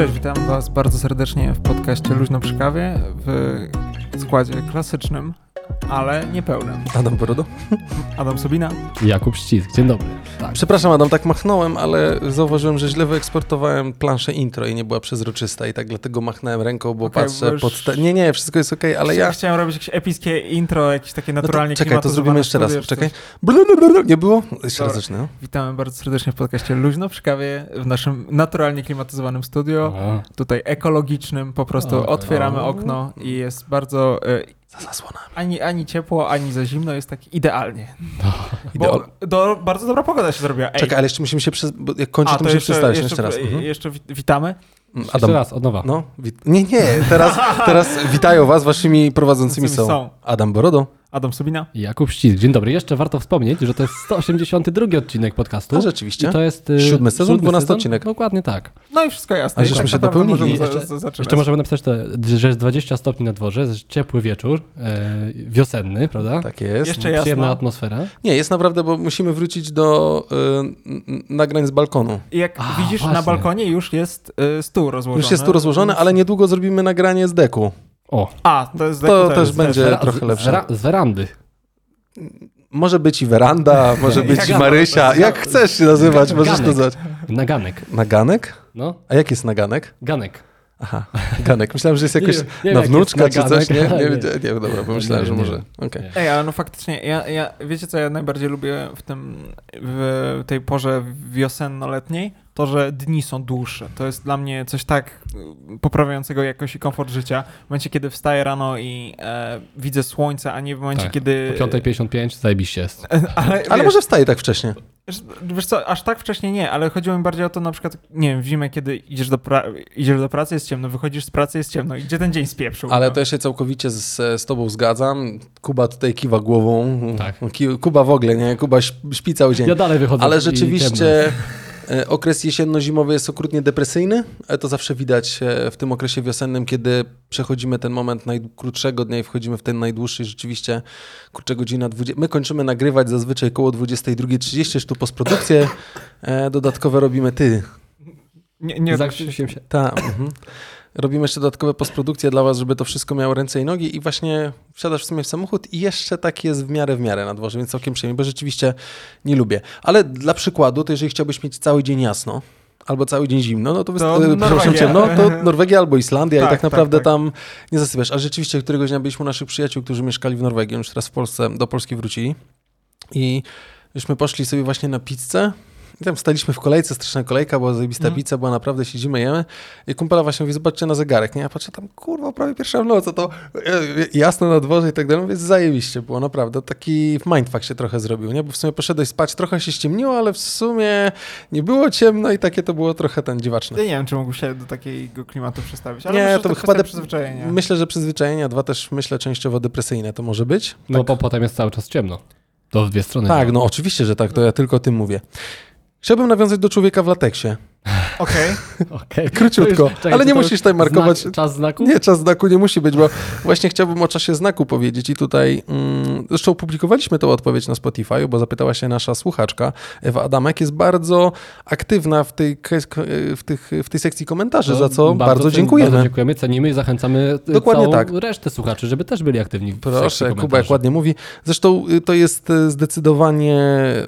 Cześć, witam Was bardzo serdecznie w podcaście Luźno przy kawie w składzie klasycznym, ale niepełnym. Adam Borodo? Adam Sobina. Jakub Ścisk, dzień dobry. Przepraszam Adam, tak machnąłem, ale zauważyłem, że źle wyeksportowałem planszę intro i nie była przezroczysta i tak dlatego machnąłem ręką, bo okay, patrzę już... pod... Te... Nie, nie, wszystko jest okej, okay, ale ja... Chciałem robić jakieś epickie intro, jakieś takie naturalnie no to, Czekaj, to zrobimy jeszcze raz, czekaj. Nie było? Jeszcze raz zacznę. Witamy bardzo serdecznie w podcaście Luźno przy kawie w naszym naturalnie klimatyzowanym studio. Aha. Tutaj ekologicznym, po prostu okay. otwieramy okno i jest bardzo... Y za zasłonami. Ani, ani ciepło, ani za zimno, jest tak idealnie. No. Bo do, bardzo dobra pogoda się zrobiła. Ej. Czekaj, ale jeszcze musimy się, przez, bo jak kończę, A, to, to musimy przedstawić jeszcze, jeszcze raz. Mhm. Jeszcze witamy. Mm, Adam. Jeszcze raz, od nowa. No, nie, nie, teraz, teraz witają was waszymi prowadzącymi są. są. Adam Borodo. Adam Subina. I Jakub Ścisk. Dzień dobry. Jeszcze warto wspomnieć, że to jest 182 odcinek podcastu. A rzeczywiście. I to jest y, siódmy sezon, 12 odcinek. Dokładnie tak. No i wszystko jasne. A żeśmy się dopełnili. Jeszcze, jeszcze możemy napisać, to, że jest 20 stopni na dworze, jest ciepły wieczór, e, wiosenny, prawda? Tak jest. Jeszcze jasno. Przyjemna atmosfera. Nie, jest naprawdę, bo musimy wrócić do y, nagrań z balkonu. I jak A, widzisz, właśnie. na balkonie już jest y, stół rozłożony. Już jest stół rozłożony, ale niedługo zrobimy nagranie z deku. O. A, to jest To, to też będzie trochę lepsze. Z, werandy. Może być i weranda, może być i Marysia. Jak chcesz się nazywać, możesz nazwać. Naganek. Naganek? No. A jak jest naganek? Ganek. Aha, ganek. Myślałem, że jest jakoś nie, nie na wnuczka czy coś. Nie, nie, nie, nie, nie dobra, pomyślałem, że może. Okay. Ej, ale no faktycznie, ja, ja, wiecie co ja najbardziej lubię w tym, w tej porze wiosenno-letniej? to, że dni są dłuższe. To jest dla mnie coś tak poprawiającego jakość i komfort życia. W momencie, kiedy wstaję rano i e, widzę słońce, a nie w momencie, tak. kiedy... Po 5.55 zajebiście jest. ale, ale może wstaje tak wcześnie. Wiesz co, aż tak wcześnie nie, ale chodziło mi bardziej o to na przykład, nie wiem, w zimę, kiedy idziesz do, pra- idziesz do pracy, jest ciemno, wychodzisz z pracy, jest ciemno i gdzie ten dzień spieprzył? Ale no? to ja się całkowicie z, z tobą zgadzam. Kuba tutaj kiwa głową. Tak. Kuba w ogóle, nie? Kuba śpi cały dzień. Ja dalej wychodzę. Ale rzeczywiście okres jesienno-zimowy jest okrutnie depresyjny, ale to zawsze widać e, w tym okresie wiosennym, kiedy przechodzimy ten moment najkrótszego dnia i wchodzimy w ten najdłuższy. Rzeczywiście, kurczę, godzina 20. My kończymy nagrywać zazwyczaj koło 22.30, już tu postprodukcję e, dodatkowe robimy ty. Nie, nie się. Tak. Robimy jeszcze dodatkowe postprodukcje dla was, żeby to wszystko miało ręce i nogi i właśnie wsiadasz w sumie w samochód i jeszcze tak jest w miarę w miarę na dworze, więc całkiem przyjemnie, bo rzeczywiście nie lubię. Ale dla przykładu, to jeżeli chciałbyś mieć cały dzień jasno, albo cały dzień zimno, no to, to e, przepraszam cię, no to Norwegia albo Islandia tak, i tak, tak naprawdę tak, tak. tam nie zasypiasz. A rzeczywiście któregoś dnia byliśmy u naszych przyjaciół, którzy mieszkali w Norwegii, już teraz w Polsce, do Polski wrócili i żeśmy poszli sobie właśnie na pizzę i tam staliśmy w kolejce, straszna kolejka, była zajebista mm. pizza, była naprawdę, siedzimy, jemy. I kumpela właśnie mówi, zobaczcie na zegarek, nie? Ja patrzę tam, kurwa, prawie pierwsza w nocy, to jasno na dworze i tak dalej. Więc zajebiście było, naprawdę. Taki mindfuck się trochę zrobił, nie? Bo w sumie poszedłeś spać, trochę się ściemniło, ale w sumie nie było ciemno i takie to było trochę ten dziwaczne. Ja nie wiem, czy mógł się do takiego klimatu przestawić, ale nie, myślę, to, to chyba de... przyzwyczajenia. Myślę, że przyzwyczajenia, dwa też myślę częściowo depresyjne to może być. No tak. bo potem jest cały czas ciemno. To w dwie strony. Tak, no oczywiście, że tak, to ja tylko o tym mówię. Chciałbym nawiązać do człowieka w lateksie. Okej. Okay. okay. Króciutko, już, czekaj, ale nie musisz tutaj markować. Znak, czas znaku? Nie, czas znaku nie musi być, bo właśnie chciałbym o czasie znaku powiedzieć i tutaj mm, zresztą publikowaliśmy tę odpowiedź na Spotify, bo zapytała się nasza słuchaczka Ewa Adamek, jest bardzo aktywna w tej, w tych, w tej sekcji komentarzy, za co bardzo, bardzo dziękujemy. Bardzo dziękujemy, cenimy i zachęcamy Dokładnie całą tak. resztę słuchaczy, żeby też byli aktywni w Proszę, Kuba jak ładnie mówi. Zresztą y, to jest y, zdecydowanie,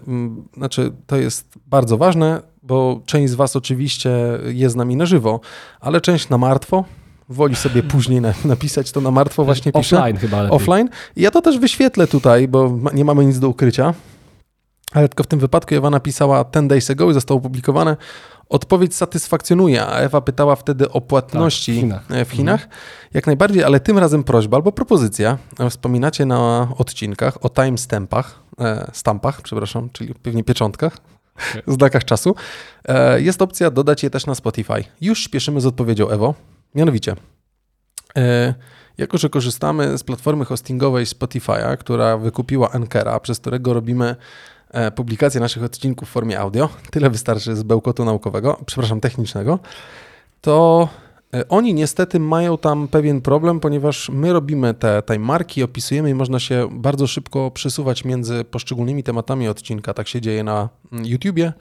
mm, znaczy to jest bardzo ważne, bo część z Was oczywiście jest z nami na żywo, ale część na martwo. Woli sobie później na, napisać to na martwo, właśnie pisze. Offline chyba lepiej. Offline. I ja to też wyświetlę tutaj, bo nie mamy nic do ukrycia. Ale tylko w tym wypadku Ewa napisała 10 days ago i zostało opublikowane. Odpowiedź satysfakcjonuje, a Ewa pytała wtedy o płatności tak, w Chinach. E, w Chinach. Mhm. Jak najbardziej, ale tym razem prośba albo propozycja. Wspominacie na odcinkach o timestampach, e, stampach, przepraszam, czyli pewnie pieczątkach, znakach czasu. E, jest opcja dodać je też na Spotify. Już śpieszymy z odpowiedzią Ewo. Mianowicie, e, jako że korzystamy z platformy hostingowej Spotify'a, która wykupiła Anchora, przez którego robimy e, publikację naszych odcinków w formie audio, tyle wystarczy z bełkotu naukowego, przepraszam, technicznego, to oni niestety mają tam pewien problem, ponieważ my robimy te timemarki, opisujemy i można się bardzo szybko przesuwać między poszczególnymi tematami odcinka. Tak się dzieje na mm, YouTubie.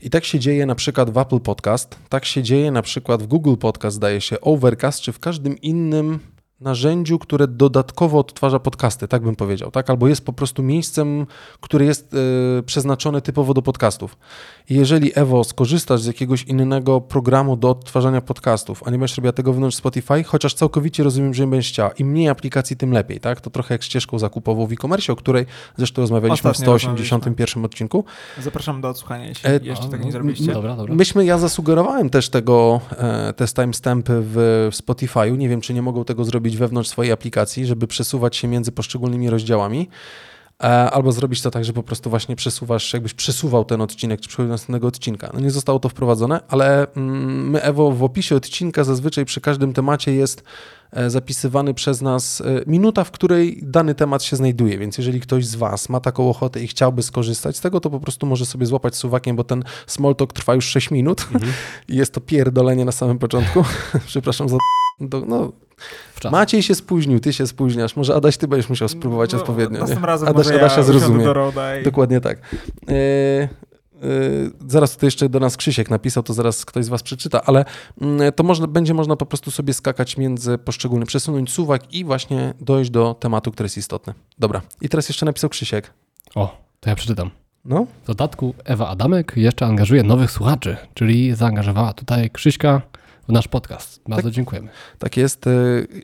I tak się dzieje na przykład w Apple Podcast, tak się dzieje na przykład w Google Podcast, zdaje się, Overcast, czy w każdym innym narzędziu, które dodatkowo odtwarza podcasty, tak bym powiedział, tak? Albo jest po prostu miejscem, które jest e, przeznaczone typowo do podcastów. I jeżeli Ewo skorzystasz z jakiegoś innego programu do odtwarzania podcastów, a nie będziesz robiła tego wewnątrz Spotify, chociaż całkowicie rozumiem, że nie będziesz chciała. Im mniej aplikacji, tym lepiej, tak? To trochę jak ścieżką zakupową w e-commerce, o której zresztą rozmawialiśmy Ostatnio w 181 odcinku. Zapraszam do odsłuchania, jeśli E, jeszcze no, nie zrobiliście. Dobra, dobra. Myśmy, ja zasugerowałem też tego, e, te timestampy w, w Spotify'u. Nie wiem, czy nie mogą tego zrobić wewnątrz swojej aplikacji, żeby przesuwać się między poszczególnymi rozdziałami. E, Albo zrobić to tak, że po prostu właśnie przesuwasz, jakbyś przesuwał ten odcinek, czy przechodził do następnego odcinka. No nie zostało to wprowadzone, ale mm, my, Ewo, w opisie odcinka zazwyczaj przy każdym temacie jest e, zapisywany przez nas e, minuta, w której dany temat się znajduje, więc jeżeli ktoś z Was ma taką ochotę i chciałby skorzystać z tego, to po prostu może sobie złapać suwakiem, bo ten small talk trwa już 6 minut i jest to pierdolenie na samym początku. Przepraszam za... Do, no. Maciej się spóźnił, ty się spóźniasz. Może Adaś, ty będziesz musiał spróbować No, odpowiednio. Następnym razem Adaś, może Adasia ja zrozumie. do Roda i... Dokładnie tak. E, e, zaraz tutaj jeszcze do nas Krzysiek napisał, to zaraz ktoś z Was przeczyta, ale mm, to można, będzie można po prostu sobie skakać między poszczególnymi, przesunąć suwak i właśnie dojść do tematu, który jest istotny. Dobra. I teraz jeszcze napisał Krzysiek. O, to ja przeczytam. No, W dodatku Ewa Adamek jeszcze angażuje nowych słuchaczy, czyli zaangażowała tutaj Krzyśka w nasz podcast. Bardzo dziękujemy. tak jest. E,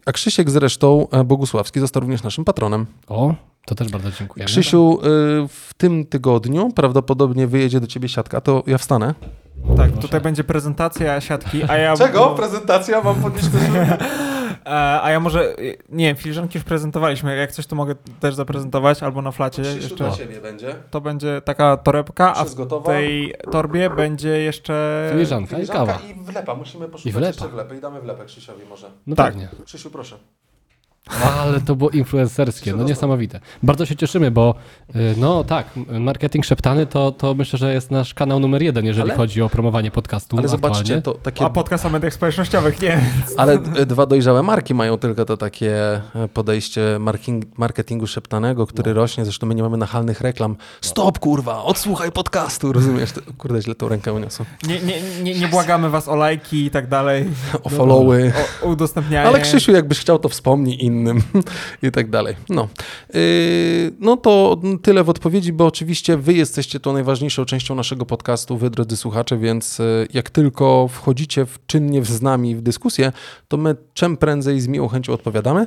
A Krzysiek zresztą e, Bogusławski został również naszym patronem. O, to też bardzo dziękujemy. Krzysiu, e, w tym tygodniu prawdopodobnie wyjedzie do ciebie siatka, to ja wstanę. Tak, Proszę. tutaj będzie prezentacja siatki, a ja... Prezentacja? Mam podnieść A ja może, nie wiem, filiżanki już prezentowaliśmy, jak coś to mogę też zaprezentować, albo na flacie jeszcze. ciebie będzie. To będzie taka torebka, a w gotowa. tej torbie będzie jeszcze... Filiżanka i kawa. i wlepa. Musimy poszukać I wlepa. jeszcze wlepy i damy wlepę Krzysiowi może. No Tak. pewnie. Krzysiu, proszę. Ale to było influencerskie, no niesamowite. Bardzo się cieszymy, bo y, no tak, marketing szeptany to, to myślę, że jest nasz kanał numer jeden, jeżeli Ale- chodzi o promowanie podcastu Ale aktualnie. zobaczcie, to takie... A podcast o mediach społecznościowych, nie. Ale e, dwa dojrzałe marki mają tylko to takie e, podejście marking, marketingu szeptanego, który rośnie. Zresztą my nie mamy nachalnych reklam. Stop, kurwa, odsłuchaj podcastu, rozumiesz? To- Kurde, źle tą rękę uniosłem. Nie, nie, nie, nie błagamy was o lajki i tak dalej, O followy. o udostępnianie. Ale Krzysiu, jakbyś chciał, to wspomnij innym i tak dalej. No. Yy, no to tyle w odpowiedzi, bo oczywiście wy jesteście tą najważniejszą częścią naszego podcastu, wy drodzy słuchacze, więc yy, jak tylko wchodzicie w, czynnie z nami w dyskusję, to my czym prędzej z miłą chęcią odpowiadamy.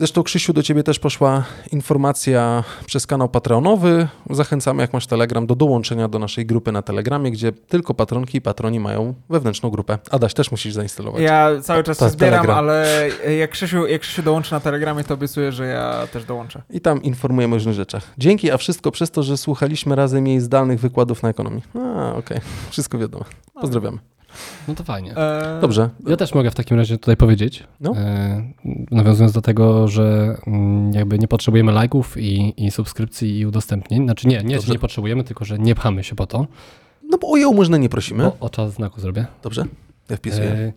Zresztą, Krzysiu, do ciebie też poszła informacja przez kanał Patreonowy. Zachęcamy, jak masz Telegram, do dołączenia do naszej grupy na Telegramie, gdzie tylko patronki i patroni mają wewnętrzną grupę. Adaś, też musisz zainstalować. Ja cały czas się zbieram, Telegram. ale jak Krzysiu, jak Krzysiu dołączy na Telegramie, to obiecuję, że ja też dołączę. I tam informujemy o różnych rzeczach. Dzięki, a wszystko przez to, że słuchaliśmy razem jej zdalnych wykładów na ekonomii. A, okej. Wszystko wiadomo. Pozdrawiamy. No to fajnie. E, Dobrze. Ja też mogę w takim razie tutaj powiedzieć, No. e, nawiązując do tego, że mm, jakby nie potrzebujemy lajków i, i subskrypcji i udostępnień. Znaczy nie, nie, Dobrze. nie potrzebujemy, tylko że nie pchamy się po to. No bo o jałmużnę nie prosimy. O, o czas znaku zrobię. Dobrze? Ja wpisuję. E,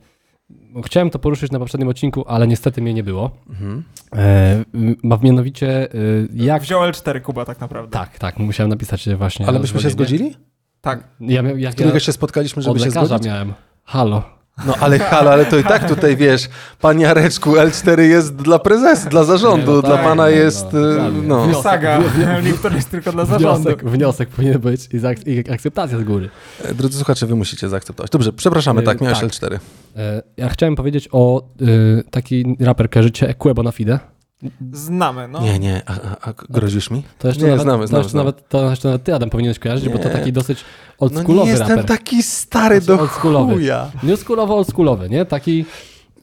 chciałem to poruszyć na poprzednim odcinku, ale niestety mnie nie było. Mhm. E, ma mianowicie e, jak... Wziął L4 Kuba tak naprawdę. Tak, tak, musiałem napisać właśnie. Ale byśmy się zgodzili? Tak. Ja, miał- jak Którego ja się spotkaliśmy, żeby się zgodzić? miałem. Halo. No ale halo, ale to i tak tutaj wiesz, panie Jareczku, L4 jest dla prezesa, dla zarządu, Nie, no dla tak, pana no, jest, no, y, no. Wniosek, Saga, który jest tylko dla zarządu. Wniosek, wniosek powinien być i, zaak- i akceptacja z góry. E, Drodzy słuchacze, wy musicie zaakceptować. Dobrze, przepraszamy, Y, tak, miałeś tak. L4. E, Ja chciałem powiedzieć o y, taki raper, kojarzycie Equebo na Fide. Znamy, no. Nie, nie, a, a, a grozisz mi? To jeszcze Nie, nawet, znamy, to znamy, jeszcze znamy. nawet, to jeszcze nawet ty, Adam, powinieneś kojarzyć, bo to Nie. taki dosyć No nie oldschoolowy jestem raper. taki stary do Znaczy, oldschoolowy. chuja. Nie oldschoolowo, oldschoolowy, nie? Taki...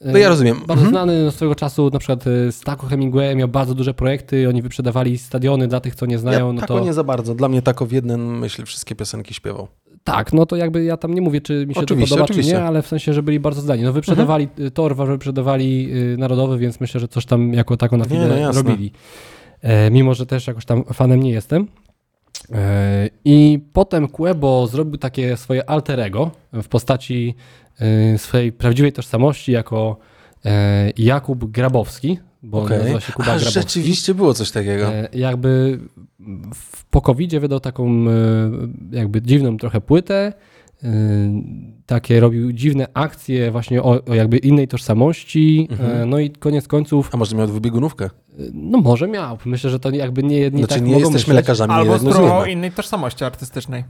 e, No ja rozumiem. Bardzo Mhm. znany swego czasu, na przykład e, z Taco Hemingway miał bardzo duże projekty, oni wyprzedawali stadiony dla tych, co nie znają, ja no tako to... nie za bardzo. Dla mnie tako w jeden, myślę, wszystkie piosenki śpiewał. Tak, no to jakby ja tam nie mówię, czy mi się Oczywiście, to podoba, oczywiście. czy nie, ale w sensie, że byli bardzo zdani. No wyprzedawali mhm. Torwa, wyprzedawali y, Narodowy, więc myślę, że coś tam jako taką na Nie, chwilę no robili. E, mimo, że też jakoś tam fanem nie jestem. E, I potem Quebo zrobił takie swoje alter ego w postaci e, swojej prawdziwej tożsamości jako e, Jakub Grabowski. Bo Okej. nazywa się Kuba A, Grabowski. rzeczywiście było coś takiego. E, jakby w, po covid wydał taką e, jakby dziwną trochę płytę, e, takie robił dziwne akcje właśnie o, o jakby innej tożsamości, Mhm. no i koniec końców, A może miał dwubiegunówkę? no może miał, myślę, że to jakby nie, nie Znaczy tak nie mogą jesteśmy myśleć. lekarzami, nie Albo spróbował innej tożsamości artystycznej.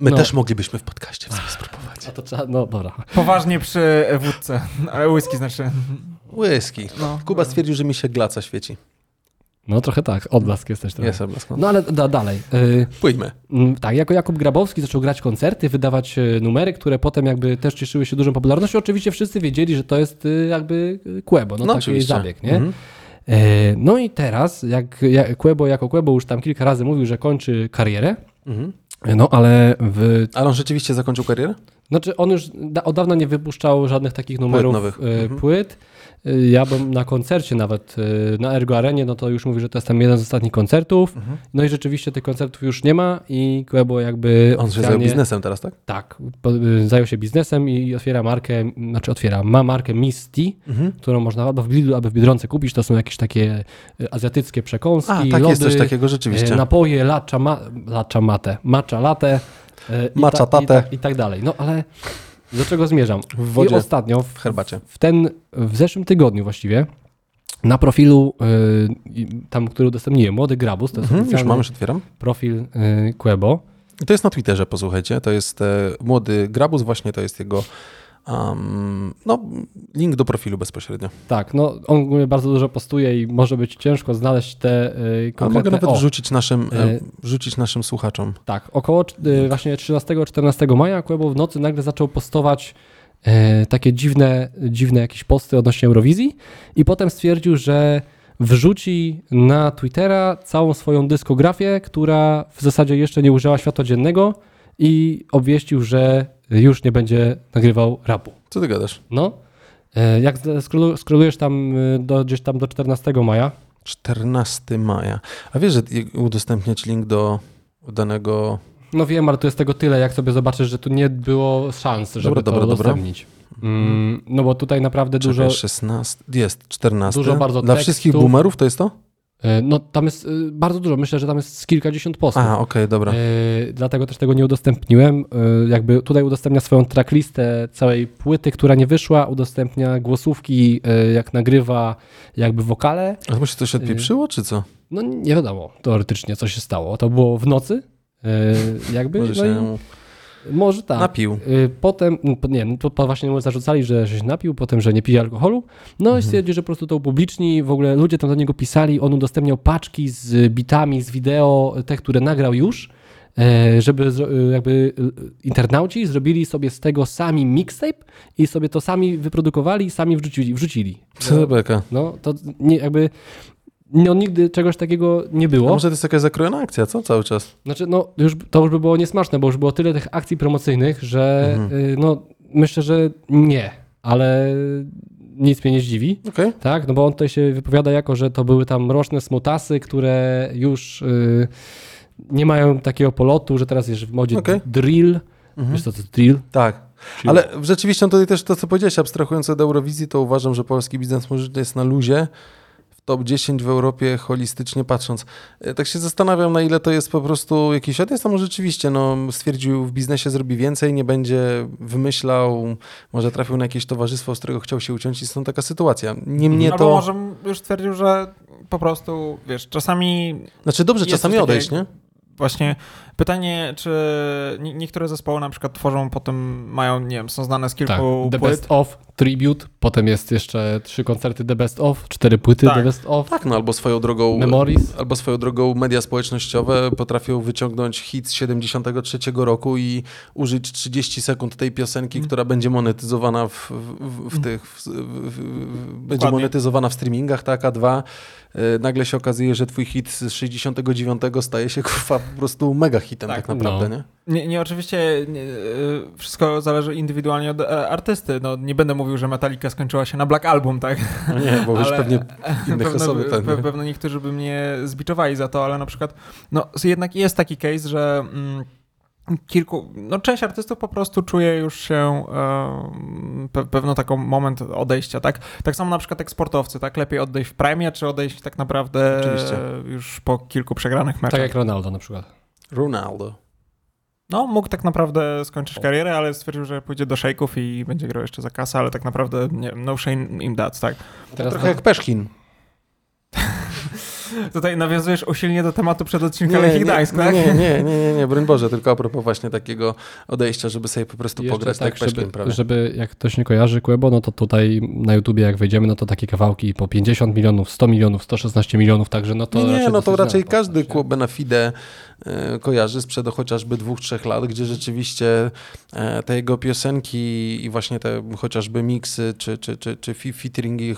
My no, też moglibyśmy w podcaście w sobie spróbować. A to trzeba, no dobra. Poważnie przy wódce. Ale whisky znaczy. Whisky. No. Kuba stwierdził, że mi się glaca świeci. No trochę tak, odblask jesteś trochę. Jest odblask. no. No ale da, dalej. E, Pójdźmy. Mm, Tak, jako Jakub Grabowski zaczął grać koncerty, wydawać e, numery, które potem jakby też cieszyły się dużą popularnością. Oczywiście wszyscy wiedzieli, że to jest e, jakby e, Quebo, no, taki oczywiście. zabieg, nie? Mhm. E, No i teraz, jak jak jako Quebo już tam kilka razy mówił, że kończy karierę, Mhm. no ale w, Ale on rzeczywiście zakończył karierę? znaczy on już da, od dawna nie wypuszczał żadnych takich numerów, nowych. e, Mhm. płyt. E, Ja byłem na koncercie nawet e, na Ergo Arenie, no to już mówi, że to jest tam jeden z ostatnich koncertów. Mhm. No i rzeczywiście tych koncertów już nie ma i Quebo jakby On się zajął biznesem teraz, tak? Tak, y, zajął się biznesem i otwiera markę, znaczy otwiera, ma markę Miss Tea, Mhm. którą można albo w Lidlu, albo w Biedronce kupić. To są jakieś takie y, azjatyckie przekąski, A, tak lody, jest coś takiego rzeczywiście. y, napoje, lacza, ma, lacza mate, matcha latte y, i, ta, i, tak, i tak dalej. No ale do czego zmierzam? W wodzie. I ostatnio, w, herbacie. w ten, w zeszłym tygodniu właściwie, na profilu, y, tam, który udostępniłem, Młody Grabus, to jest Mhm, już mam, już otwieram. profil y, Quebo, To jest na Twitterze, posłuchajcie. To jest e, młody Grabus, właśnie to jest jego um, no, link do profilu bezpośrednio. Tak, no on ogólnie bardzo dużo postuje i może być ciężko znaleźć te y, Ale konkretne... mogę nawet o, wrzucić naszym, E, wrzucić naszym słuchaczom. Tak, około y, właśnie 13-14 maja Kłębo w nocy nagle zaczął postować e, takie dziwne, dziwne jakieś posty odnośnie Eurowizji i potem stwierdził, że wrzuci na Twittera całą swoją dyskografię, która w zasadzie jeszcze nie ujrzała światła dziennego i obwieścił, że już nie będzie nagrywał rapu. Co ty gadasz? No, e, jak skrolu- skrolujesz tam y, do, gdzieś tam do 14 maja, 14 maja. A wiesz, że udostępniać link do danego... No wiem, ale tu jest tego tyle, jak sobie zobaczysz, że tu nie było szans, żeby Dobra, to dobra, dobra. udostępnić. Mm, no bo tutaj naprawdę Czekaj, dużo, 16, jest 14. dużo bardzo Dla tekstów. wszystkich boomerów to jest to? E, no tam jest e, bardzo dużo, myślę, że tam jest z kilkadziesiąt postów. A, okej, dobra. E, dlatego też tego nie udostępniłem. Jakby tutaj udostępnia swoją tracklistę całej płyty, która nie wyszła, udostępnia głosówki, jak nagrywa jakby wokale. A mu się coś odpieprzyło, czy co? No nie wiadomo teoretycznie, co się stało. To było w nocy, jakby. Może no się i, może tak. napił. Y, Potem, no, nie, no to właśnie mu zarzucali, że się napił, potem, że nie pije alkoholu. No Mhm. i stwierdził, że po prostu to upubliczni. W ogóle ludzie tam do niego pisali, on udostępniał paczki z bitami, z wideo, te, które nagrał już, e, żeby y, jakby y, internauci zrobili sobie z tego sami mixtape i sobie to sami wyprodukowali i sami wrzucili. wrzucili. Co beka? No to nie, jakby no, nigdy czegoś takiego nie A było. może to jest jakaś zakrojona akcja, co? Cały czas. Znaczy, no, już, to już by było niesmaczne, bo już było tyle tych akcji promocyjnych, że Mhm. y, no, myślę, że nie, ale nic mnie nie zdziwi, Okej. tak? No bo on tutaj się wypowiada jako, że to były tam mroczne smutasy, które już y, nie mają takiego polotu, że teraz jest w modzie Okej. drill. Mhm. Wiesz co to jest drill? Tak. Czyli- Ale rzeczywiście tutaj też to, co powiedziałeś, abstrahując od Eurowizji, to uważam, że polski biznes może jest na luzie. Top 10 w Europie holistycznie patrząc. E, Tak się zastanawiam, na ile to jest po prostu jakiś odjazd, a może rzeczywiście no, stwierdził w biznesie zrobi więcej, nie będzie wymyślał, może trafił na jakieś towarzystwo, z którego chciał się uciąć i stąd taka sytuacja. Nie mnie Albo to... może już stwierdził, że po prostu, wiesz, czasami Znaczy dobrze czasami odejść, nie? Właśnie pytanie, czy nie- niektóre zespoły na przykład tworzą, potem mają, nie wiem, są znane z Tak, kilku The płyt. Best Of, Tribute, potem jest jeszcze trzy koncerty The Best Of, cztery płyty Tak. The Best Of, Tak, no albo swoją drogą... Memories. Albo swoją drogą media społecznościowe potrafią wyciągnąć hit z 73 roku i użyć 30 sekund tej piosenki, Mm. która będzie monetyzowana w, w, w tych. W, w, w, będzie monetyzowana w streamingach, tak, a dwa. y, Nagle się okazuje, że twój hit z 69 staje się kurwa po prostu mega hitem tak, Tak, naprawdę, no. nie? Nie, nie oczywiście nie, y, wszystko zależy indywidualnie od e, artysty. No, nie będę mówił, że Metallica skończyła się na Black Album, tak? No nie, bo już pewnie inne pewno, osoby pe, pewnie. pewno niektórzy by mnie zbiczowali za to, ale na przykład, no jednak jest taki case, że mm, kilku, no część artystów po prostu czuje już się e, pe, pewno taką moment odejścia, tak? Tak samo na przykład jak sportowcy, tak? Lepiej odejść w prime, czy odejść tak naprawdę Oczywiście. e, już po kilku przegranych meczach. Tak jak Ronaldo na przykład. Ronaldo. No, mógł tak naprawdę skończyć karierę, ale stwierdził, że pójdzie do szejków i będzie grał jeszcze za kasę, ale tak naprawdę nie, no shame im that, tak? Teraz Trochę jak Peszkin. Tutaj nawiązujesz usilnie do tematu przed odcinkiem Nie, Lechii nie, Gdańsk, nie, tak? nie, nie, nie, nie, nie, broń Boże, tylko a propos właśnie takiego odejścia, żeby sobie po prostu Jeszcze pograć tak, Peszkin żeby, prawie. żeby jak ktoś nie kojarzy Quebo, no to tutaj na YouTubie jak wejdziemy, no to takie kawałki po 50 milionów, 100 milionów, 116 milionów, także no to nie, nie, no to raczej każdy klub na FIDE kojarzy sprzed chociażby dwóch, trzech lat, gdzie rzeczywiście e, te jego piosenki i właśnie te chociażby miksy czy, czy, czy, czy featuringi,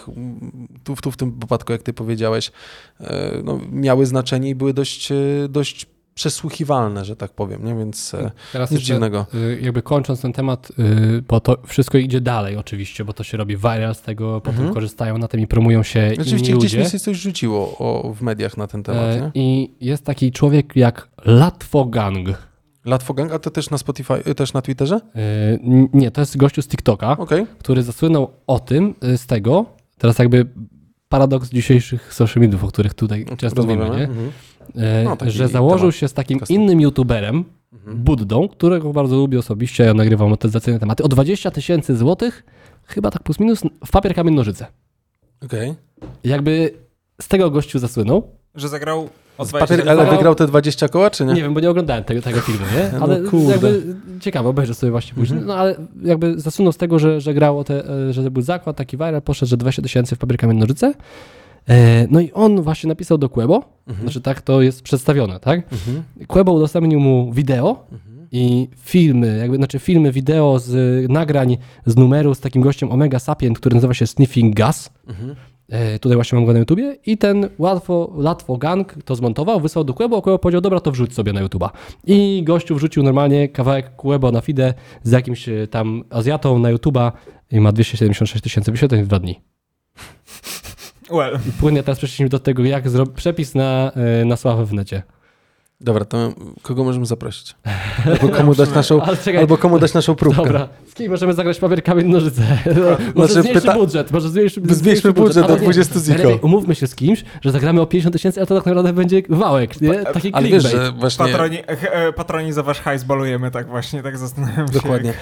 tu, tu w tym wypadku, jak ty powiedziałeś, e, no, miały znaczenie i były dość, e, dość przesłuchiwalne, że tak powiem, nie? więc e, Teraz nic dziwnego. y, jakby kończąc ten temat, y, bo to wszystko idzie dalej oczywiście, bo to się robi viral z tego, potem Mhm. korzystają na tym i promują się Rzeczywiście inni gdzieś mi ludzie. się coś rzuciło o, w mediach na ten temat, E, nie? I jest taki człowiek jak Latwo Gang. Latwogang, a to też na Spotify, y, też na Twitterze? E, Nie, to jest gościu z TikToka, Okej. który zasłynął o tym, y, z tego, teraz jakby paradoks dzisiejszych social mediów, o których tutaj często mówimy, nie? Mhm. E, No, taki że założył temat się z takim innym youtuberem, Mhm. Buddą, którego bardzo lubię osobiście, ja nagrywam monetyzacyjne tematy, o 20 tysięcy złotych, chyba tak plus minus, w papier, kamień, nożyce. Okej. Jakby z tego gościu zasłynął. Że zagrał o Z 20 Papier, ale wygrał te 20 koła, czy nie? Nie wiem, bo nie oglądałem tego, tego filmu, nie? No Ale kurde. jakby ciekawe, obejrzę sobie właśnie później. Mhm. No ale jakby zasunął z tego, że, że grał o te, e, że to był zakład taki viral, poszedł, że 20 tysięcy w papier, kamień, nożyce. E, No i on właśnie napisał do Quebo, Mhm. znaczy tak to jest przedstawione, tak? Mhm. Quebo udostępnił mu wideo Mhm. i filmy, jakby, znaczy filmy, wideo z nagrań z numeru z takim gościem Omega Sapient, który nazywa się Sniffing Gas. Mhm. E, tutaj właśnie mam go na YouTubie i ten łatwo, łatwo gang to zmontował, wysłał do Quebo, a Quebo powiedział, dobra, to wrzuć sobie na YouTuba. I gościu wrzucił normalnie kawałek Quebo na fide z jakimś e, tam Azjatą na YouTuba i ma 276 tysięcy wyświetleń w dwa dni. Well, I płynnie teraz przeszliśmy do tego, jak zrobić przepis na, e, na sławę w necie. Dobra, to kogo możemy zaprosić? Albo komu dać naszą, albo komu dać naszą próbkę. dobra, z kim możemy zagrać papier, kamień, nożyce? może Znaczy, zmniejszy pyta- budżet, może zmniejszy, Zmniejszmy budżet do ale nie. 20 ziko. Umówmy się z kimś, że zagramy o 50 tysięcy, a to tak naprawdę będzie wałek, nie? Taki Ale clickbait. wiesz, że właśnie... patroni, patroni za wasz hajs balujemy, tak właśnie, tak zastanawiam się. Dokładnie.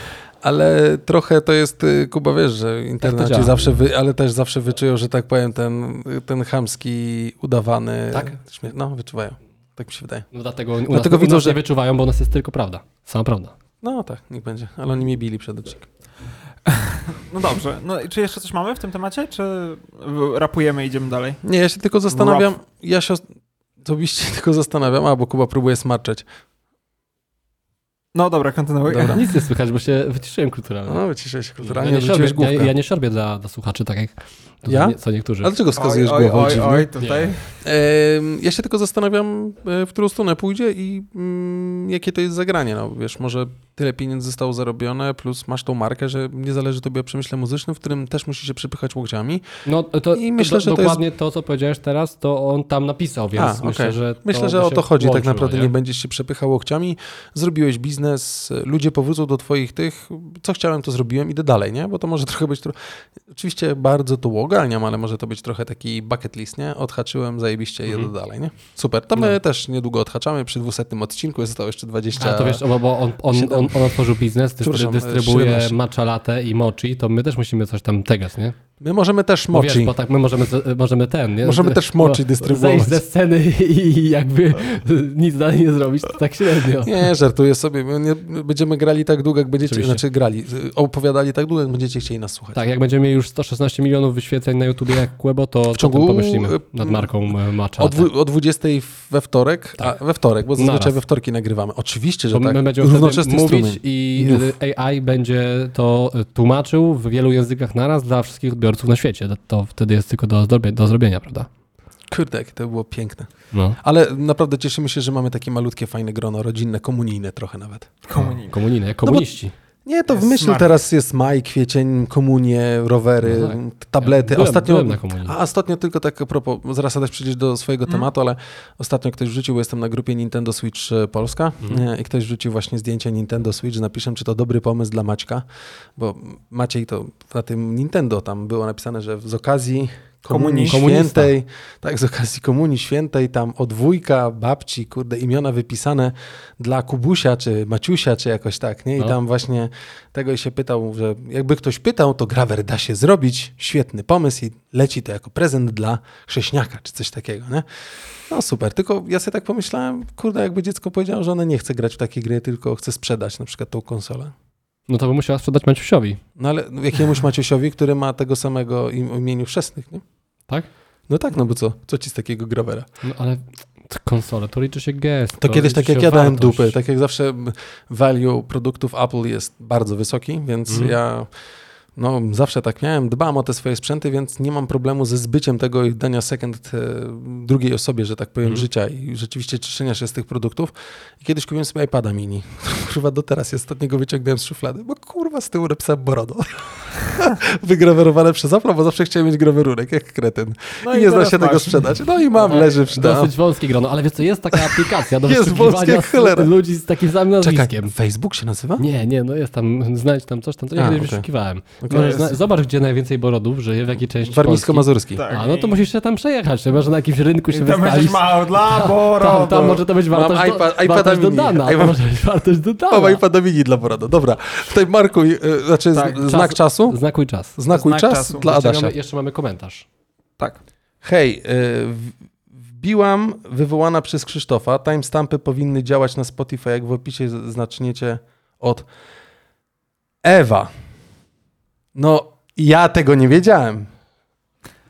Ale trochę to jest, y, Kuba, wiesz, że internet działa. zawsze, wy, ale też zawsze wyczują, że tak powiem, ten, ten chamski, udawany... Tak? No, wyczuwają. Tak mi się wydaje. No dlatego, u nas, Dlatego u widzą, że- nie wyczuwają, bo u nas jest tylko prawda. Sama prawda. No tak, niech będzie. Ale oni mnie bili przed odcinkiem. No dobrze, no i czy jeszcze coś mamy w tym temacie, czy rapujemy i idziemy dalej? Nie, ja się tylko zastanawiam, ja się osobiście tylko zastanawiam, a bo Kuba próbuje smarczeć. No dobra, kontynuuj. Dobra. Nic nie słychać, bo się wyciszyłem kulturalnie. No, wyciszaj się ja, kulturalnie, nie odwróciłeś szorbię, główkę. ja, ja nie szorbię dla, dla słuchaczy, tak jak Ja? nie, co niektórzy. Ale dlaczego wskazujesz oj, głową oj, dziwnie? oj, tutaj. Em, Ja się tylko zastanawiam, e, w którą stronę pójdzie i mm, jakie to jest zagranie. No, wiesz, może tyle pieniędzy zostało zarobione, plus masz tą markę, że nie zależy tobie o przemyśle muzycznym, w którym też musisz się przepychać łokciami. No to, I myślę, do, że to dokładnie to, co powiedziałeś teraz, to on tam napisał, więc A, myślę, okej. że Myślę, że o to chodzi. tak łączyło, naprawdę nie? będziesz się przepychał łokciami. Zrobiłeś biznes, ludzie powrócą do twoich tych, co chciałem, to zrobiłem, idę dalej, nie? Bo to może trochę być... Tro... Oczywiście bardzo to uogarniam, ale może to być trochę taki bucket list, nie? Odhaczyłem, zajebiście, Mhm. jedę dalej, nie? Super. To my No. też niedługo odhaczamy. Przy 200 odcinku zostało jeszcze 20... A to wiesz, bo, on, on, Siedem. On, on otworzył biznes, dystry, dystrybuuje 17. matcha latte i mochi, to my też musimy coś tam tegać, nie? My możemy też Bo mochi. wiesz, bo tak my możemy, z- możemy ten, nie? Możemy też Bo dystrybuować. Zejść ze sceny i jakby nic dalej nie zrobić, to tak średnio. Nie, żartuję sobie. My będziemy grali tak długo, jak będziecie... Oczywiście. Znaczy grali, opowiadali tak długo, jak będziecie chcieli nas słuchać. Tak, jak będziemy mieli już 116 milionów wyświetleń na YouTubie jak Quebo, to w ciągu, pomyślimy nad marką e, matcha O, dwu, o 20 we wtorek, Tak. a we wtorek, bo zazwyczaj Naraz. we wtorki nagrywamy. Oczywiście, że Bo tak. my będziemy Równoczesny mówić strumień. i Uf. AI będzie to y, tłumaczył w wielu językach naraz dla wszystkich odbiorców na świecie. To, to wtedy jest tylko do, zrobienia, do zrobienia, prawda? Kurde, to było piękne. No. Ale naprawdę cieszymy się, że mamy takie malutkie, fajne grono rodzinne, komunijne trochę nawet. Komunii. Komuniny, jak No bo- komuniści. Nie, to w myśl smart. teraz jest maj, kwiecień, komunie, rowery, No tak. tablety. Ja byłem- ostatnio, byłem na komunii. a ostatnio tylko tak a propos, zaraz też przejdziesz do swojego Mhm. tematu, ale ostatnio ktoś wrzucił, bo jestem na grupie Nintendo Switch e, Polska e, i ktoś wrzucił właśnie zdjęcie Nintendo Switch, napiszę, czy to dobry pomysł dla Maćka, bo Maciej to na tym Nintendo tam było napisane, że z okazji Komunii Komunii. Świętej, tak, z okazji Komunii Świętej, tam od wujka, babci, kurde, imiona wypisane dla Kubusia, czy Maciusia, czy jakoś tak, nie? I No. tam właśnie tego się pytał, że jakby ktoś pytał, to grawer da się zrobić, świetny pomysł i leci to jako prezent dla chrześniaka, czy coś takiego, nie? No super, tylko ja sobie tak pomyślałem, kurde, jakby dziecko powiedziało, że ono nie chce grać w takie gry, tylko chce sprzedać na przykład tą konsolę. No to by musiała sprzedać Maciusiowi, No ale jakiemuś Maciusiowi, który ma tego samego im- imieniu chrzestnych, nie? Tak? No tak, no bo co? Co ci z takiego grawera? No ale konsole, to liczy się gest. To kiedyś tak jak ja dałem dupy, tak jak zawsze value produktów Apple jest bardzo wysoki, więc Mhm. ja no, zawsze tak miałem, dbam o te swoje sprzęty, więc nie mam problemu ze zbyciem tego i dania second e, drugiej osobie, że tak powiem, Mhm. życia i rzeczywiście cieszenia się z tych produktów. I kiedyś kupiłem sobie iPada mini. Kurwa, do teraz ja ostatniego wyciągnąłem z szuflady, bo kurwa z tyłu napisałem Borodo. Wygrawerowane przez Apple, bo zawsze chciałem mieć grawerurek, jak kretyn. No I nie zna się tego masz. sprzedać. No i mam, leży w Dosyć wąskie grono, ale wiesz co, jest taka aplikacja do Jest wąskie cholera. ludzi z takim samym Czekaj, nazwiskiem. Facebook się nazywa? Nie, nie, no jest tam, znajdź tam coś tam, co ja A, kiedyś okej. wyszukiwałem. Możesz zna- zobacz, gdzie najwięcej borodów żyje, w jakiej części Polski. Warmińsko-Mazurski. Tak. A, no to musisz się tam przejechać, chyba, że na jakimś rynku się I tam będziesz wystawić. mało dla Borodo. Tam, tam może to być Mam wartość, iPad- do, iPada wartość mini. dodana, to mam- może być wartość dodana. O, iPada mini dla Borado. Dobra. Tutaj Marku, y, znaczy Tak, z- znak czasu? Znakuj czas. Znakuj Znak czas czasu. dla Jeszcze Adasia. mamy, jeszcze mamy komentarz. Tak. Hej, y, wbiłam wywołana przez Krzysztofa. Timestampy powinny działać na Spotify, jak w opisie znaczniecie od Ewa. No, ja tego nie wiedziałem.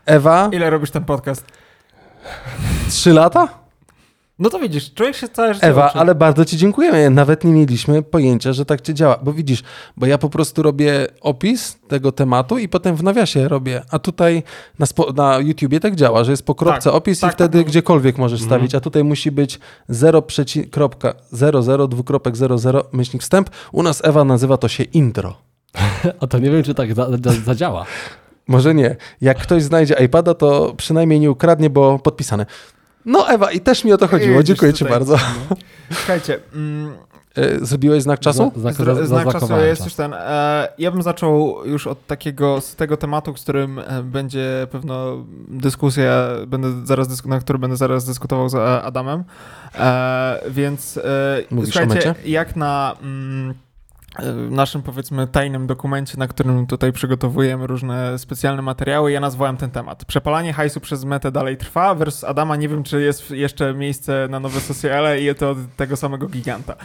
Ewa, Ile robisz ten podcast? trzy lata? No to widzisz, człowiek się całe życie Ewa, uczy. ale bardzo Ci dziękujemy. Nawet nie mieliśmy pojęcia, że tak Cię działa. Bo widzisz, bo ja po prostu robię opis tego tematu i potem w nawiasie robię. A tutaj na, spo, na YouTubie tak działa, że jest po kropce Tak, opis tak, i wtedy tak. gdziekolwiek możesz Mhm. stawić. A tutaj musi być 0,00 dwukropek 00 myślnik wstęp. U nas Ewa nazywa to się intro. A to nie wiem, czy tak za, za, zadziała. Może nie. Jak ktoś znajdzie iPada, to przynajmniej nie ukradnie, bo podpisane. No Ewa, i też mi o to chodziło. Dziękuję Ci bardzo. Słuchajcie, mm, E, Zrobiłeś znak czasu? Zna- za, znak czasu jest już ten. E, ja bym zaczął już od takiego, z tego tematu, z którym e, będzie pewno dyskusja, będę zaraz dysku, na który będę zaraz dyskutował z e, Adamem. E, więc e, Mówisz o słuchajcie, jak na mm, naszym powiedzmy tajnym dokumencie, na którym tutaj przygotowujemy różne specjalne materiały, ja nazwałem ten temat. Przepalanie hajsu przez metę dalej trwa versus Adama. Nie wiem, czy jest jeszcze miejsce na nowe socjale i to od tego samego giganta.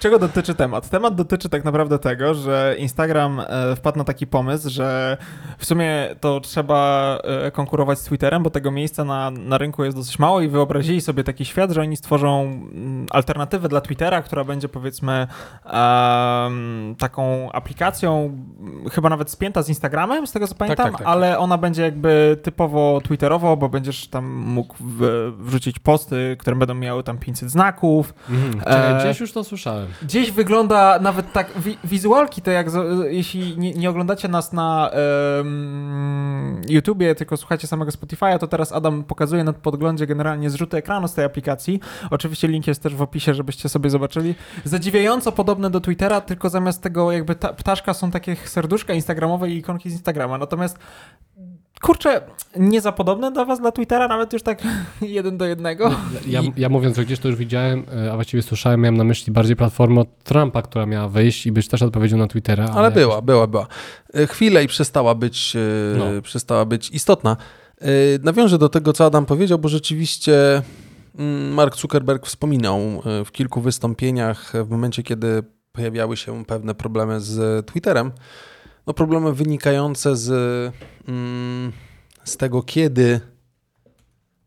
Czego dotyczy temat? Temat dotyczy tak naprawdę tego, że Instagram e, wpadł na taki pomysł, że w sumie to trzeba e, konkurować z Twitterem, bo tego miejsca na, na rynku jest dosyć mało i wyobrazili sobie taki świat, że oni stworzą mm, alternatywę dla Twittera, która będzie powiedzmy em, taką aplikacją, m, chyba nawet spięta z Instagramem, z tego co pamiętam, tak, tak. ale ona będzie jakby typowo Twitterowo, bo będziesz tam mógł w, wrzucić posty, które będą miały tam 500 znaków, Mhm. E, gdzieś już to słyszałem. Gdzieś wygląda nawet tak, wi wizualki to jak, jeśli nie, nie oglądacie nas na em, YouTubie, tylko słuchacie samego Spotify'a, to teraz Adam pokazuje na podglądzie generalnie zrzuty ekranu z tej aplikacji. Oczywiście link jest też w opisie, żebyście sobie zobaczyli. Zadziwiająco podobne do Twittera, tylko zamiast tego jakby ta ptaszka są takie serduszka instagramowe i ikonki z Instagrama. Natomiast kurczę, nie za podobne dla was, dla Twittera, nawet już tak jeden do jednego. Ja, I- ja mówiąc, że gdzieś to już widziałem, e, a właściwie słyszałem, miałem na myśli bardziej platformę od Trumpa, która miała wyjść i być też odpowiedzią na Twittera. Ale jakoś- była, była, była. E, Chwilę i przestała być, e, No. przestała być istotna. Nawiążę do tego, co Adam powiedział, bo rzeczywiście mm, Mark Zuckerberg wspominał w kilku wystąpieniach w momencie, kiedy pojawiały się pewne problemy z Twitterem. No problemy wynikające z, mm, z tego, kiedy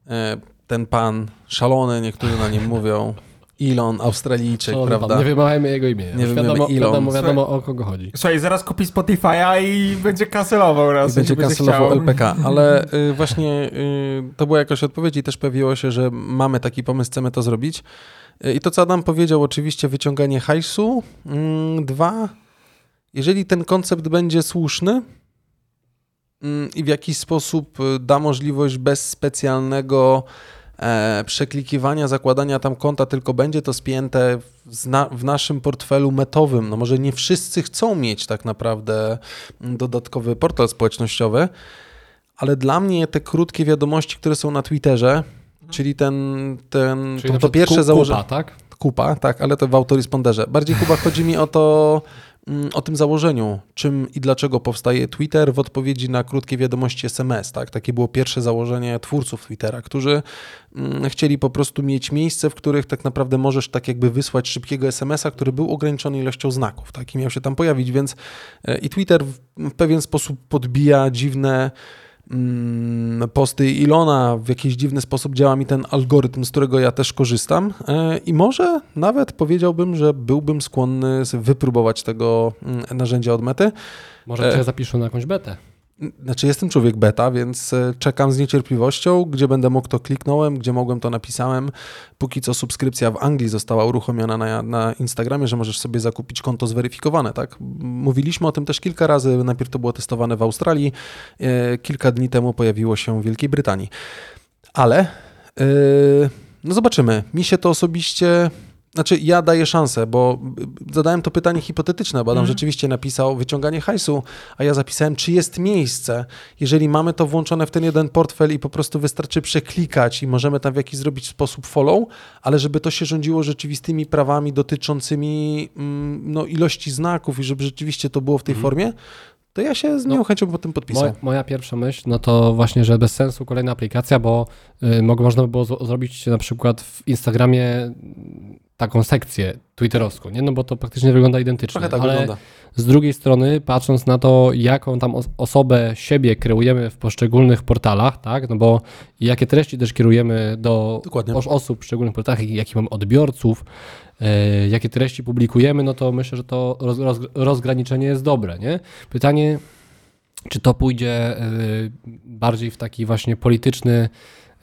e, ten pan szalony, niektórzy na nim mówią, Elon, Australijczyk, pan, prawda? Nie wymawiajmy jego imienia. Nie wiadomo, Elon. wiadomo, wiadomo o kogo chodzi. Słuchaj, zaraz kupi Spotify'a i będzie kancelował raz. I będzie kancelował. LPK, ale y, właśnie y, to była jakaś odpowiedź i też pojawiło się, że mamy taki pomysł, chcemy to zrobić. I to, co Adam powiedział, oczywiście wyciąganie hajsu. Mm, dwa, jeżeli ten koncept będzie słuszny mm, i w jakiś sposób y, da możliwość bez specjalnego e, przeklikiwania, zakładania tam konta, tylko będzie to spięte w, w naszym portfelu metowym. No może nie wszyscy chcą mieć tak naprawdę mm, dodatkowy portal społecznościowy, ale dla mnie te krótkie wiadomości, które są na Twitterze, czyli ten, ten Czyli to, to pierwsze założenie. Kupa, tak? Kupa, tak, ale to w autoresponderze. Bardziej Kuba chodzi mi o to, mm, o tym założeniu, czym i dlaczego powstaje Twitter w odpowiedzi na krótkie wiadomości SMS, tak? Takie było pierwsze założenie twórców Twittera, którzy mm, chcieli po prostu mieć miejsce, w których tak naprawdę możesz tak jakby wysłać szybkiego SMS-a, który był ograniczony ilością znaków, tak? I miał się tam pojawić, więc e, i Twitter w, pewien sposób podbija dziwne posty Ilona, w jakiś dziwny sposób działa mi ten algorytm, z którego ja też korzystam e, i może nawet powiedziałbym, że byłbym skłonny wypróbować tego mm, narzędzia od mety. Może E. cię zapiszą na jakąś betę. Znaczy jestem człowiek beta, więc e, czekam z niecierpliwością, gdzie będę mógł to kliknąłem, gdzie mogłem to napisałem. Póki co subskrypcja w Anglii została uruchomiona na, na Instagramie, że możesz sobie zakupić konto zweryfikowane, tak? Mówiliśmy o tym też kilka razy, najpierw to było testowane w Australii, e, kilka dni temu pojawiło się w Wielkiej Brytanii. Ale e, no zobaczymy. Mi się to osobiście znaczy, ja daję szansę, bo zadałem to pytanie hipotetyczne, bo Adam Mhm. rzeczywiście napisał wyciąganie hajsu, a ja zapisałem, czy jest miejsce, jeżeli mamy to włączone w ten jeden portfel i po prostu wystarczy przeklikać i możemy tam w jakiś zrobić sposób follow, ale żeby to się rządziło rzeczywistymi prawami dotyczącymi mm, no, ilości znaków i żeby rzeczywiście to było w tej Mhm. formie, to ja się z No, nią chęcią po tym podpisał. Moja, moja pierwsza myśl, no to właśnie, że bez sensu kolejna aplikacja, bo y, mogło, można by było z- zrobić na przykład w Instagramie mm, taką sekcję twitterowską, nie? No bo to praktycznie wygląda identycznie. Trochę tak ale wygląda. z drugiej strony, patrząc na to, jaką tam os- osobę siebie kreujemy w poszczególnych portalach, tak? No bo jakie treści też kierujemy do Dokładnie. osób w poszczególnych portalach, jakich mamy odbiorców, e, jakie treści publikujemy, no to myślę, że to roz, roz, rozgraniczenie jest dobre, nie? Pytanie, czy to pójdzie e, bardziej w taki właśnie polityczny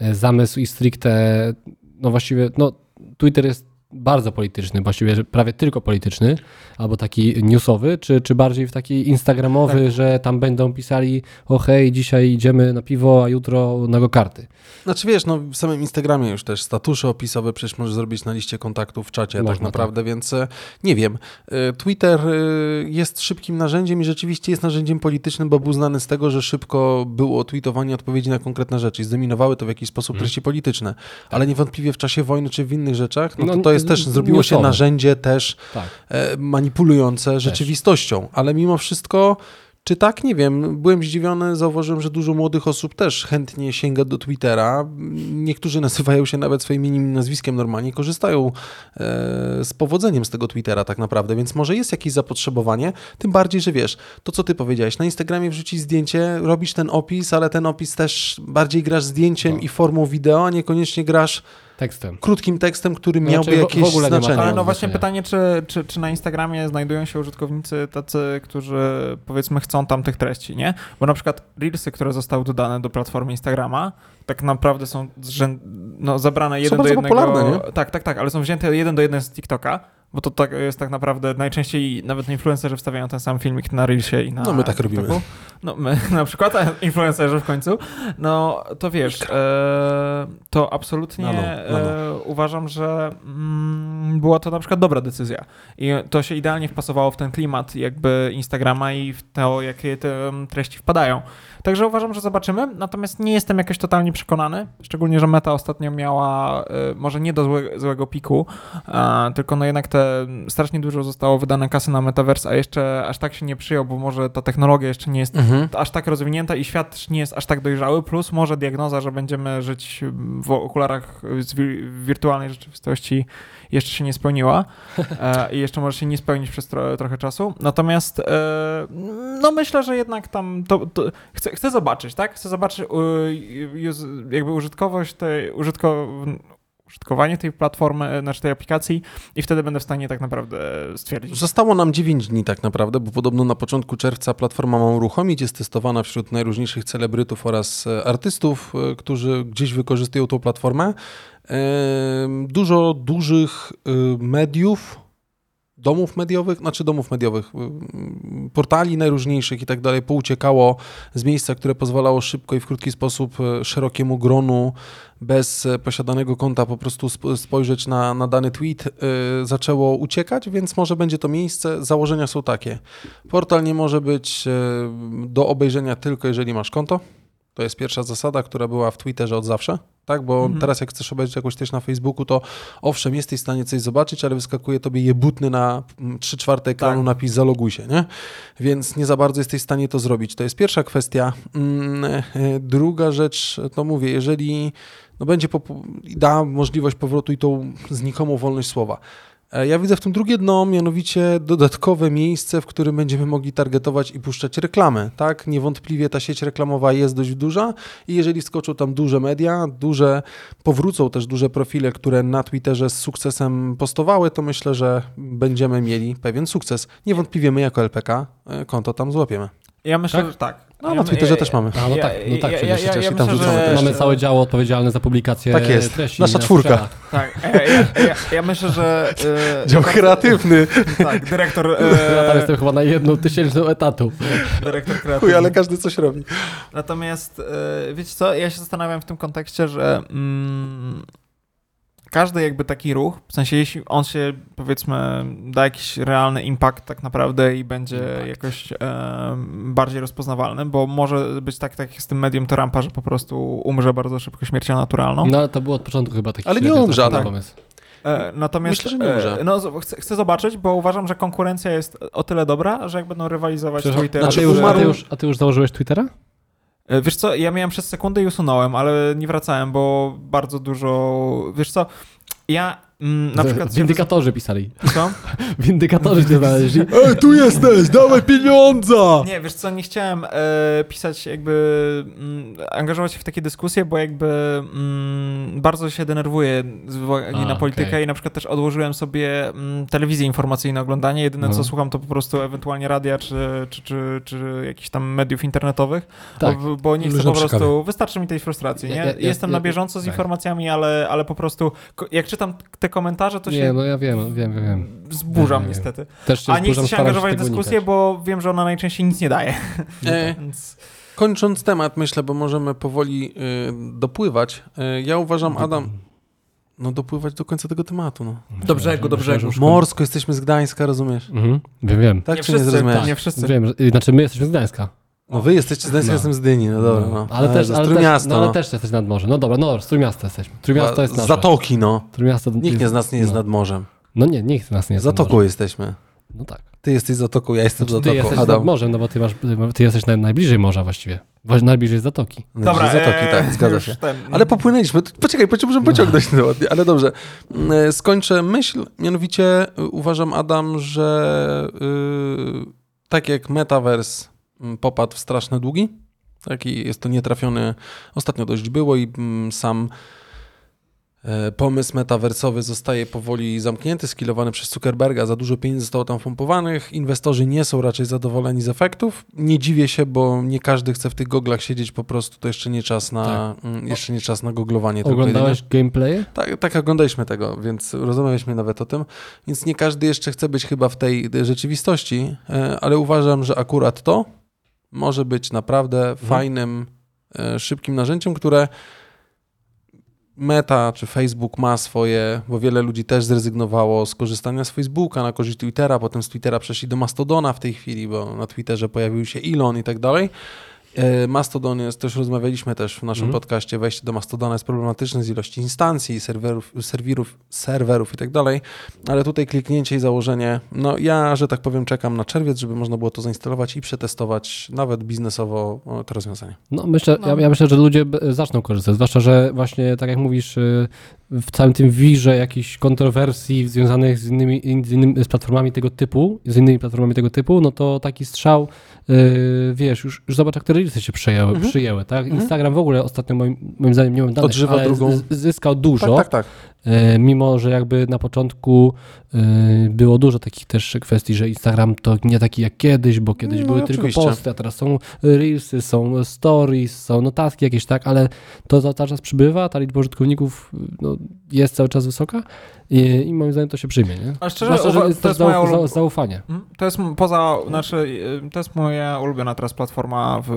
e, zamysł i stricte, no właściwie, no Twitter jest bardzo polityczny, właściwie prawie tylko polityczny, albo taki newsowy, czy, czy bardziej w taki instagramowy, Tak. że tam będą pisali o hej, dzisiaj idziemy na piwo, a jutro na go karty. Znaczy wiesz, no w samym Instagramie już też statusze opisowe przecież możesz zrobić na liście kontaktów w czacie tak Można, naprawdę, więc e, nie wiem. E, Twitter e, jest szybkim narzędziem i rzeczywiście jest narzędziem politycznym, bo był znany z tego, że szybko było tweetowanie odpowiedzi na konkretne rzeczy i zdominowały to w jakiś sposób Mhm. treści polityczne. Ale niewątpliwie w czasie wojny czy w innych rzeczach, no, No, to, to jest też, zrobiło się narzędzie też Tak. e, manipulujące rzeczywistością, ale mimo wszystko, czy tak, nie wiem, byłem zdziwiony, zauważyłem, że dużo młodych osób też chętnie sięga do Twittera. Niektórzy nazywają się nawet swoim imieniem i nazwiskiem normalnie, korzystają e, z powodzeniem z tego Twittera tak naprawdę, więc może jest jakieś zapotrzebowanie, tym bardziej, że wiesz, to co ty powiedziałeś, na Instagramie wrzucić zdjęcie, robisz ten opis, ale ten opis też bardziej grasz zdjęciem No. i formą wideo, a niekoniecznie grasz Tekstem. krótkim tekstem, który Znaczy, miałby w- w jakieś ogóle znaczenie. Ale no właśnie pytanie, czy, czy, czy na Instagramie znajdują się użytkownicy tacy, którzy powiedzmy chcą tam tych treści, nie? Bo na przykład Reelsy, które zostały dodane do platformy Instagrama, tak naprawdę są zrzę- no, zabrane jeden do bardzo jednego. popularne, nie? Tak, tak, tak, ale są wzięte jeden do jeden z TikToka, bo to tak jest tak naprawdę najczęściej nawet influencerzy wstawiają ten sam filmik na Reelsie i na No, my tak robimy. TikToku. No my na przykład, a influencerzy w końcu. No to wiesz, e, to absolutnie No, no, no, no. E, uważam, że mm, była to na przykład dobra decyzja. I to się idealnie wpasowało w ten klimat jakby Instagrama i w to, jakie te mm, treści wpadają. Także uważam, że zobaczymy. Natomiast nie jestem jakoś totalnie przekonany. Szczególnie, że Meta ostatnio miała, e, może nie do złe, złego piku, tylko no jednak te strasznie dużo zostało wydane kasy na Metaverse, a jeszcze aż tak się nie przyjął, bo może ta technologia jeszcze nie jest Mhm. aż tak rozwinięta i świat nie jest aż tak dojrzały, plus może diagnoza, że będziemy żyć w okularach z wi- wirtualnej rzeczywistości jeszcze się nie spełniła e, i jeszcze może się nie spełnić przez tro, trochę czasu. Natomiast e, no myślę, że jednak tam to, to chcę, chcę zobaczyć, tak? Chcę zobaczyć u, uz- jakby użytkowość tej, użytko, użytkowanie tej platformy, znaczy tej aplikacji i wtedy będę w stanie tak naprawdę stwierdzić. Zostało nam 9 dni tak naprawdę, bo podobno na początku czerwca platforma ma uruchomić, jest testowana wśród najróżniejszych celebrytów oraz e, artystów, e, którzy gdzieś wykorzystują tą platformę. Dużo dużych e, mediów domów mediowych, znaczy domów mediowych, y, portali najróżniejszych i tak dalej, pouciekało z miejsca, które pozwalało szybko i w krótki sposób y, szerokiemu gronu bez y, posiadanego konta po prostu sp- spojrzeć na, na dany tweet, zaczęło uciekać, więc może będzie to miejsce. Założenia są takie. Portal nie może być do obejrzenia tylko jeżeli masz konto. To jest pierwsza zasada, która była w Twitterze od zawsze, tak? Bo Mhm. teraz jak chcesz obejrzeć jakąś treść na Facebooku, to owszem, jesteś w stanie coś zobaczyć, ale wyskakuje tobie jebutny na 3 czwarte ekranu Tak. napis zaloguj się, nie? Więc nie za bardzo jesteś w stanie to zrobić. To jest pierwsza kwestia. Mm, e, Druga rzecz, to mówię, jeżeli no będzie da możliwość powrotu i tą znikomą wolność słowa. E, Ja widzę w tym drugie dno, mianowicie dodatkowe miejsce, w którym będziemy mogli targetować i puszczać reklamy. Tak, niewątpliwie ta sieć reklamowa jest dość duża i jeżeli skoczą tam duże media, duże, powrócą też duże profile, które na Twitterze z sukcesem postowały, to myślę, że będziemy mieli pewien sukces. Niewątpliwie my jako LPK e, konto tam złapiemy. Ja myślę, Tak? że tak. No, na Twitterze też mamy. A, no tak, no tak, ja- przecież ja, ja, ja i tam myślę, wrzucamy że... Mamy całe działo odpowiedzialne za publikację Tak jest. treści. Nasza na czwórka. Tak, ja, ja, ja, ja myślę, że... e, Dział kreatywny. Tak, dyrektor... Ja tam E, jestem chyba na jedną tysięczną etatu. dyrektor kreatywny. Chuj, ale każdy coś robi. Natomiast e, wiecie co, ja się zastanawiam w tym kontekście, że mm, każdy jakby taki ruch, w sensie jeśli on się powiedzmy da jakiś realny impact tak naprawdę i będzie Impact. jakoś e, bardziej rozpoznawalny, bo może być tak, tak jak z tym medium Trumpa, że po prostu umrze bardzo szybko śmiercią naturalną. No ale to było od początku chyba taki Ale nie umrze, tak. pomysł. E, natomiast Myślę, że nie umrze. e, no, z- chcę, chcę zobaczyć, bo uważam, że konkurencja jest o tyle dobra, że jak będą rywalizować Przepraszam, Twitter... a, ty już, a, ty już, a ty już założyłeś Twittera? E, Wiesz co, ja miałem przez sekundę i usunąłem, ale nie wracałem, bo bardzo dużo... Wiesz co, ja na Z- przykład... Windykatorzy pisali. Co? Windykatorzy cię znaleźli. Ej, tu jesteś, dawaj pieniądza! Nie, wiesz co, nie chciałem e, pisać jakby, mm, angażować się w takie dyskusje, bo jakby mm, bardzo się denerwuję z uwagi A, na politykę okej. i na przykład też odłożyłem sobie mm, telewizję informacyjną oglądanie. Jedyne No. co słucham to po prostu ewentualnie radia czy, czy, czy, czy jakichś tam mediów internetowych, Tak. bo, bo nie chcę po prostu, wystarczy mi tej frustracji, nie? Ja- ja- Jestem ja- na bieżąco z tak. informacjami, ale, ale po prostu jak czytam te komentarze, to Nie, się no ja wiem, wiem, wiem. wiem. zburzam wiem, wiem. niestety. Też się A nie chcę się angażować w dyskusję, bo wiem, że ona najczęściej nic nie daje. E, Więc... kończąc temat, myślę, bo możemy powoli y, dopływać. Y, ja uważam, Adam, no dopływać do końca tego tematu. No. Do brzegu, do brzegu. Morsko, jesteśmy z Gdańska, rozumiesz? Mhm, wiem, wiem. Tak Nie czy nie wszyscy, zrozumiałeś? nie wszyscy. Wiem, że, znaczy my jesteśmy z Gdańska. No wy jesteście z Gdańska, No. jestem z Dyni, no dobra. No. Ale, też, ale, też, Trójmiasto, no, ale no. też jesteś nad morzem. No dobra, no dobra, z Trójmiasta jesteśmy. Trójmiasto jest Z nasze. Zatoki, no. Trójmiasto Nikt nie z nas nie jest no. nad morzem. No nie, nikt z nas nie jest nad Zatoką morzem. jesteśmy. No tak. Ty jesteś Zatoką, ja jestem Znaczy, ty Zatoką. jesteś Adam. nad morzem, no bo ty, masz, ty jesteś naj, najbliżej morza właściwie. Wa- Najbliżej Zatoki. Dobra, Zatoki, e, tak, zgadza się. Ten, Ale popłynęliśmy. Poczekaj, poczekaj, możemy pociągnąć ten temat, ale dobrze. Mm, Skończę myśl, mianowicie y, uważam, Adam, że y, tak jak Metaverse popadł w straszne długi, tak i jest to nietrafiony, ostatnio dość było i mm, sam e, pomysł metaversowy zostaje powoli zamknięty, skilowany przez Zuckerberga, za dużo pieniędzy zostało tam pompowanych, inwestorzy nie są raczej zadowoleni z efektów. Nie dziwię się, bo nie każdy chce w tych goglach siedzieć po prostu, to jeszcze nie czas na, mm, jeszcze nie czas na goglowanie. Oglądałeś gameplay? tak, tak oglądaliśmy tego, więc rozmawialiśmy nawet o tym. Więc nie każdy jeszcze chce być chyba w tej rzeczywistości, e, ale uważam, że akurat to może być naprawdę fajnym, e, szybkim narzędziem, które Meta czy Facebook ma swoje, bo wiele ludzi też zrezygnowało z korzystania z Facebooka na korzyść Twittera, potem z Twittera przeszli do Mastodona w tej chwili, bo na Twitterze pojawił się Elon i tak dalej. E, Mastodon jest, też rozmawialiśmy też w naszym Mhm. podcaście, wejście do Mastodona jest problematyczne z ilości instancji, serwerów, serwirów, serwerów i tak dalej, ale tutaj kliknięcie i założenie, no ja, że tak powiem, czekam na czerwiec, żeby można było to zainstalować i przetestować nawet biznesowo to rozwiązanie. No myślę, No. Ja, ja myślę, że ludzie zaczną korzystać, zwłaszcza, że właśnie tak jak mówisz, y, w całym tym wirze jakichś kontrowersji związanych z innymi, z innymi z platformami tego typu, z innymi platformami tego typu, no to taki strzał, y, wiesz, już, już zobacz, jak te releasy się przyjęły, Mhm. przyjęły tak? Mhm. Instagram w ogóle ostatnio moim, moim zdaniem, nie mam danych, Odżywa ale drugą- zyskał dużo. Tak, tak, tak. E, mimo że jakby na początku e, było dużo takich też kwestii, że Instagram to nie taki jak kiedyś, bo kiedyś No, były oczywiście. tylko posty, a teraz są reelsy, są stories, są notatki jakieś, tak, ale to za cały czas przybywa, ta liczba użytkowników no, jest cały czas wysoka i, i moim zdaniem to się przyjmie, nie? A szczerze, Zwłaszcza, że jest to jest moja zaufanie. Mm, To jest poza, znaczy, to jest moja ulubiona teraz platforma w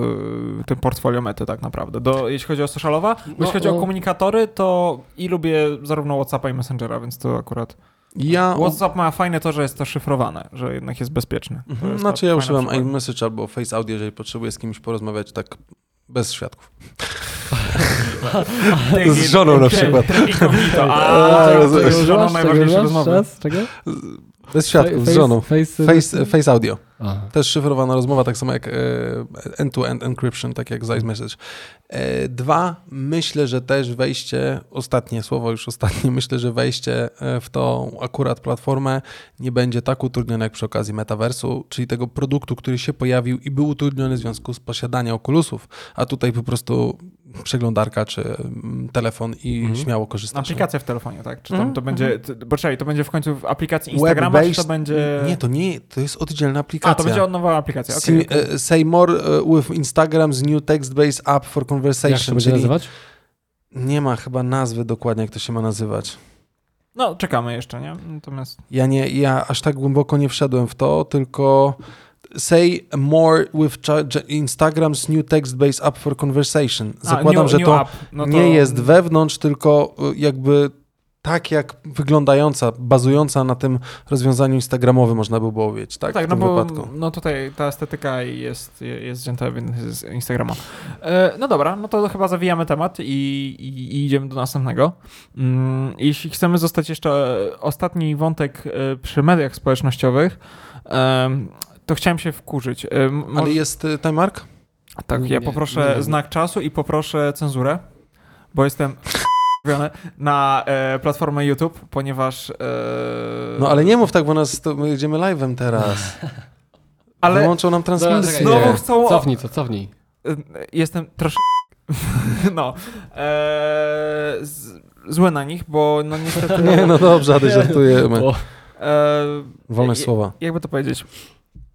tym portfolio mety tak naprawdę. Do, jeśli chodzi o socialowa, No, jeśli chodzi no. o komunikatory, to i lubię zarówno Whatsappa i Messengera, więc to akurat... Ja, WhatsApp ma fajne to, że jest to szyfrowane, że jednak jest bezpieczny. To Mhm, jest znaczy ja używam iMessage albo Face Audio, jeżeli potrzebuję z kimś porozmawiać tak bez świadków. Z żoną na przykład. A, A, to żoną używasz? najważniejsze Czego rozmowy. Bez świadków, Face- z żoną. Face, Face, face Audio. Aha. Też szyfrowana rozmowa, tak samo jak e, end-to-end encryption, tak jak z iMessage. E, Dwa, myślę, że też wejście, ostatnie słowo, już ostatnie, myślę, że wejście e, w tą akurat platformę nie będzie tak utrudnione jak przy okazji metaversu, czyli tego produktu, który się pojawił i był utrudniony w związku z posiadaniem okulusów, a tutaj po prostu przeglądarka czy mm, telefon i Mhm. śmiało korzystasz. Aplikacja w telefonie, tak? Czy tam Mhm, to będzie, bo czekaj, to będzie w końcu w aplikacji Instagrama, czy to będzie... Nie, to nie, to jest oddzielna aplikacja. A, to będzie nowa aplikacja. See, okej. e, say more e, with Instagram's new text-based app for Jak conversation. się będzie czyli nazywać? Nie ma chyba nazwy dokładnie, jak to się ma nazywać. No, czekamy jeszcze, nie? Natomiast... Ja nie, ja aż tak głęboko nie wszedłem w to, tylko say more with Instagram's new text-based app for conversation. A, Zakładam, new- że new to. No to nie jest wewnątrz, tylko y, jakby tak jak wyglądająca, bazująca na tym rozwiązaniu instagramowym, można by było powiedzieć, tak? Tak, w no tym bo wypadku. no tutaj ta estetyka jest, jest wzięta z Instagrama. E, no dobra, no to chyba zawijamy temat i, i, i idziemy do następnego. Mm, jeśli chcemy zostać jeszcze ostatni wątek e, przy mediach społecznościowych, to chciałem się wkurzyć. Ale może- jest y, time mark? Tak, ja Nie, poproszę nie wiem. znak czasu i poproszę cenzurę, bo jestem na e, platformę YouTube, ponieważ... E, No ale nie mów tak, bo nas to, my jedziemy live'em teraz. ale Wyłączą nam transmisję. znowu chcą... Cofnij to, cofnij. Y, Jestem troszkę. No. Eee, z, zły na nich, bo no niestety. Nie, no dobrze, ale żartujemy. O, Eee, Wolne słowa. Jakby to powiedzieć.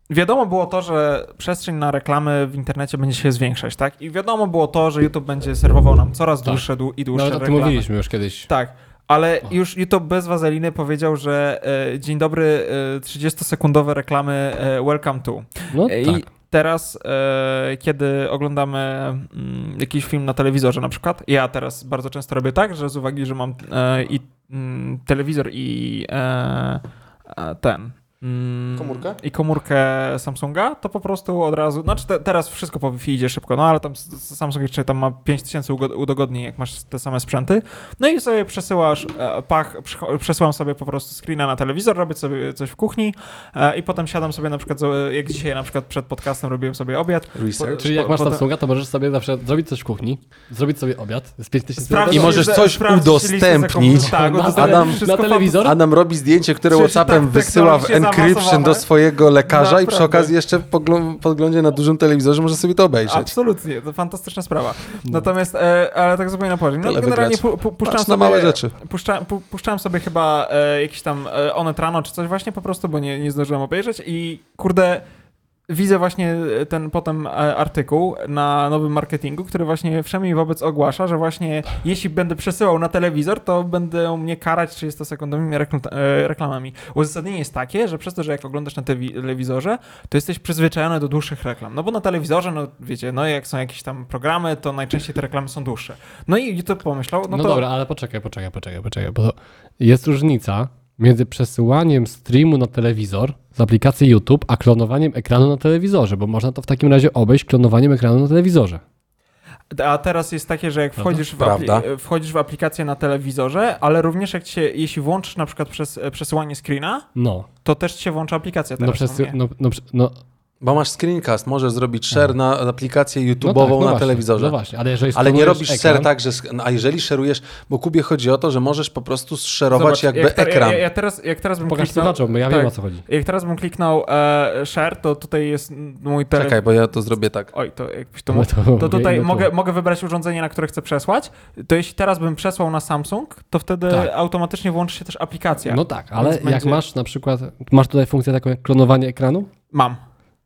Wiadomo było to, że przestrzeń na reklamy w internecie będzie się zwiększać, tak? I wiadomo było to, że YouTube będzie serwował nam coraz Tak. dłuższe dłu- i dłuższe reklamy. mówiliśmy już kiedyś. Tak, ale O. już YouTube bez wazeliny powiedział, że e, dzień dobry, e, 30-sekundowe reklamy e, welcome to. No I tak. teraz, e, kiedy oglądamy mm, jakiś film na telewizorze na przykład, ja teraz bardzo często robię tak, że z uwagi, że mam e, i mm, telewizor i e, e, ten... mm, Komórkę? I komórkę Samsunga, to po prostu od razu, znaczy te, teraz wszystko po Wi-Fi idzie szybko, no ale tam Samsung jeszcze tam ma 5000 ugo- udogodnień, jak masz te same sprzęty. No i sobie przesyłasz, e, pach, przesyłam sobie po prostu screena na telewizor, robię sobie coś w kuchni e, i potem siadam sobie na przykład, zo- jak dzisiaj na przykład przed podcastem robiłem sobie obiad. Research. Czyli jak po- masz potem- Samsunga, to możesz sobie zawsze zrobić coś w kuchni, zrobić sobie obiad z 5000 Sprawdzić, I możesz że- coś udostępnić. zakupów. Tak, Na Adam- na telewizor? Adam robi zdjęcie, które Przecież WhatsAppem tak wysyła w technologicznie encryption do swojego lekarza i przy okazji jeszcze w poglą- podglądzie na dużym telewizorze może sobie to obejrzeć. Absolutnie, to fantastyczna sprawa. No. Natomiast, e, ale tak zupełnie na poważnie. No, Tyle generalnie pu, pu, puszczam Patrz na sobie, małe rzeczy. Puszcza, pu, puszczałem sobie chyba e, jakiś tam e, Onet rano czy coś właśnie po prostu, bo nie, nie zdążyłem obejrzeć i kurde, widzę właśnie ten potem e, artykuł na nowym marketingu, który właśnie wszemi wobec ogłasza, że właśnie jeśli będę przesyłał na telewizor, to będę mnie karać 30-sekundowymi rekl- e, reklamami. Uzasadnienie jest takie, że przez to, że jak oglądasz na telewizorze, to jesteś przyzwyczajony do dłuższych reklam. No bo na telewizorze, no wiecie, no jak są jakieś tam programy, to najczęściej te reklamy są dłuższe. No i YouTube pomyślał, no, No, to... dobra, ale poczekaj, poczekaj, poczekaj, poczekaj, bo jest różnica między przesyłaniem streamu na telewizor z aplikacji YouTube, a klonowaniem ekranu na telewizorze, bo można to w takim razie obejść klonowaniem ekranu na telewizorze. A teraz jest takie, że jak Prawda? wchodzisz w, apli- wchodzisz w aplikację na telewizorze, ale również jak jeśli włączysz na przykład przez, przesyłanie screena, No, to też ci się włącza aplikacja no, teraz. przez, nie? no, no, no, Bo masz screencast, możesz zrobić share na aplikację no YouTube'ową tak, no na właśnie, telewizorze. No właśnie, ale jeżeli Ale nie robisz ekran, share tak, że. no, A jeżeli szerujesz, bo Kubie chodzi o to, że możesz po prostu zszerować Zobacz, jakby jak te- ekran. Ja, ja teraz, jak teraz bym Pokaż kliknął, bo ja tak. wiem o co chodzi. jak teraz bym kliknął e, share, to tutaj jest mój telefon. Czekaj, bo ja to zrobię tak. Oj, to jakbyś to No mógł. to, To tutaj no to- mogę, mogę wybrać urządzenie, na które chcę przesłać. To jeśli teraz bym przesłał na Samsung, to wtedy Tak. automatycznie włączy się też aplikacja. No tak, ale jak będzie- masz na przykład, masz tutaj funkcję taką jak klonowanie ekranu, Mam.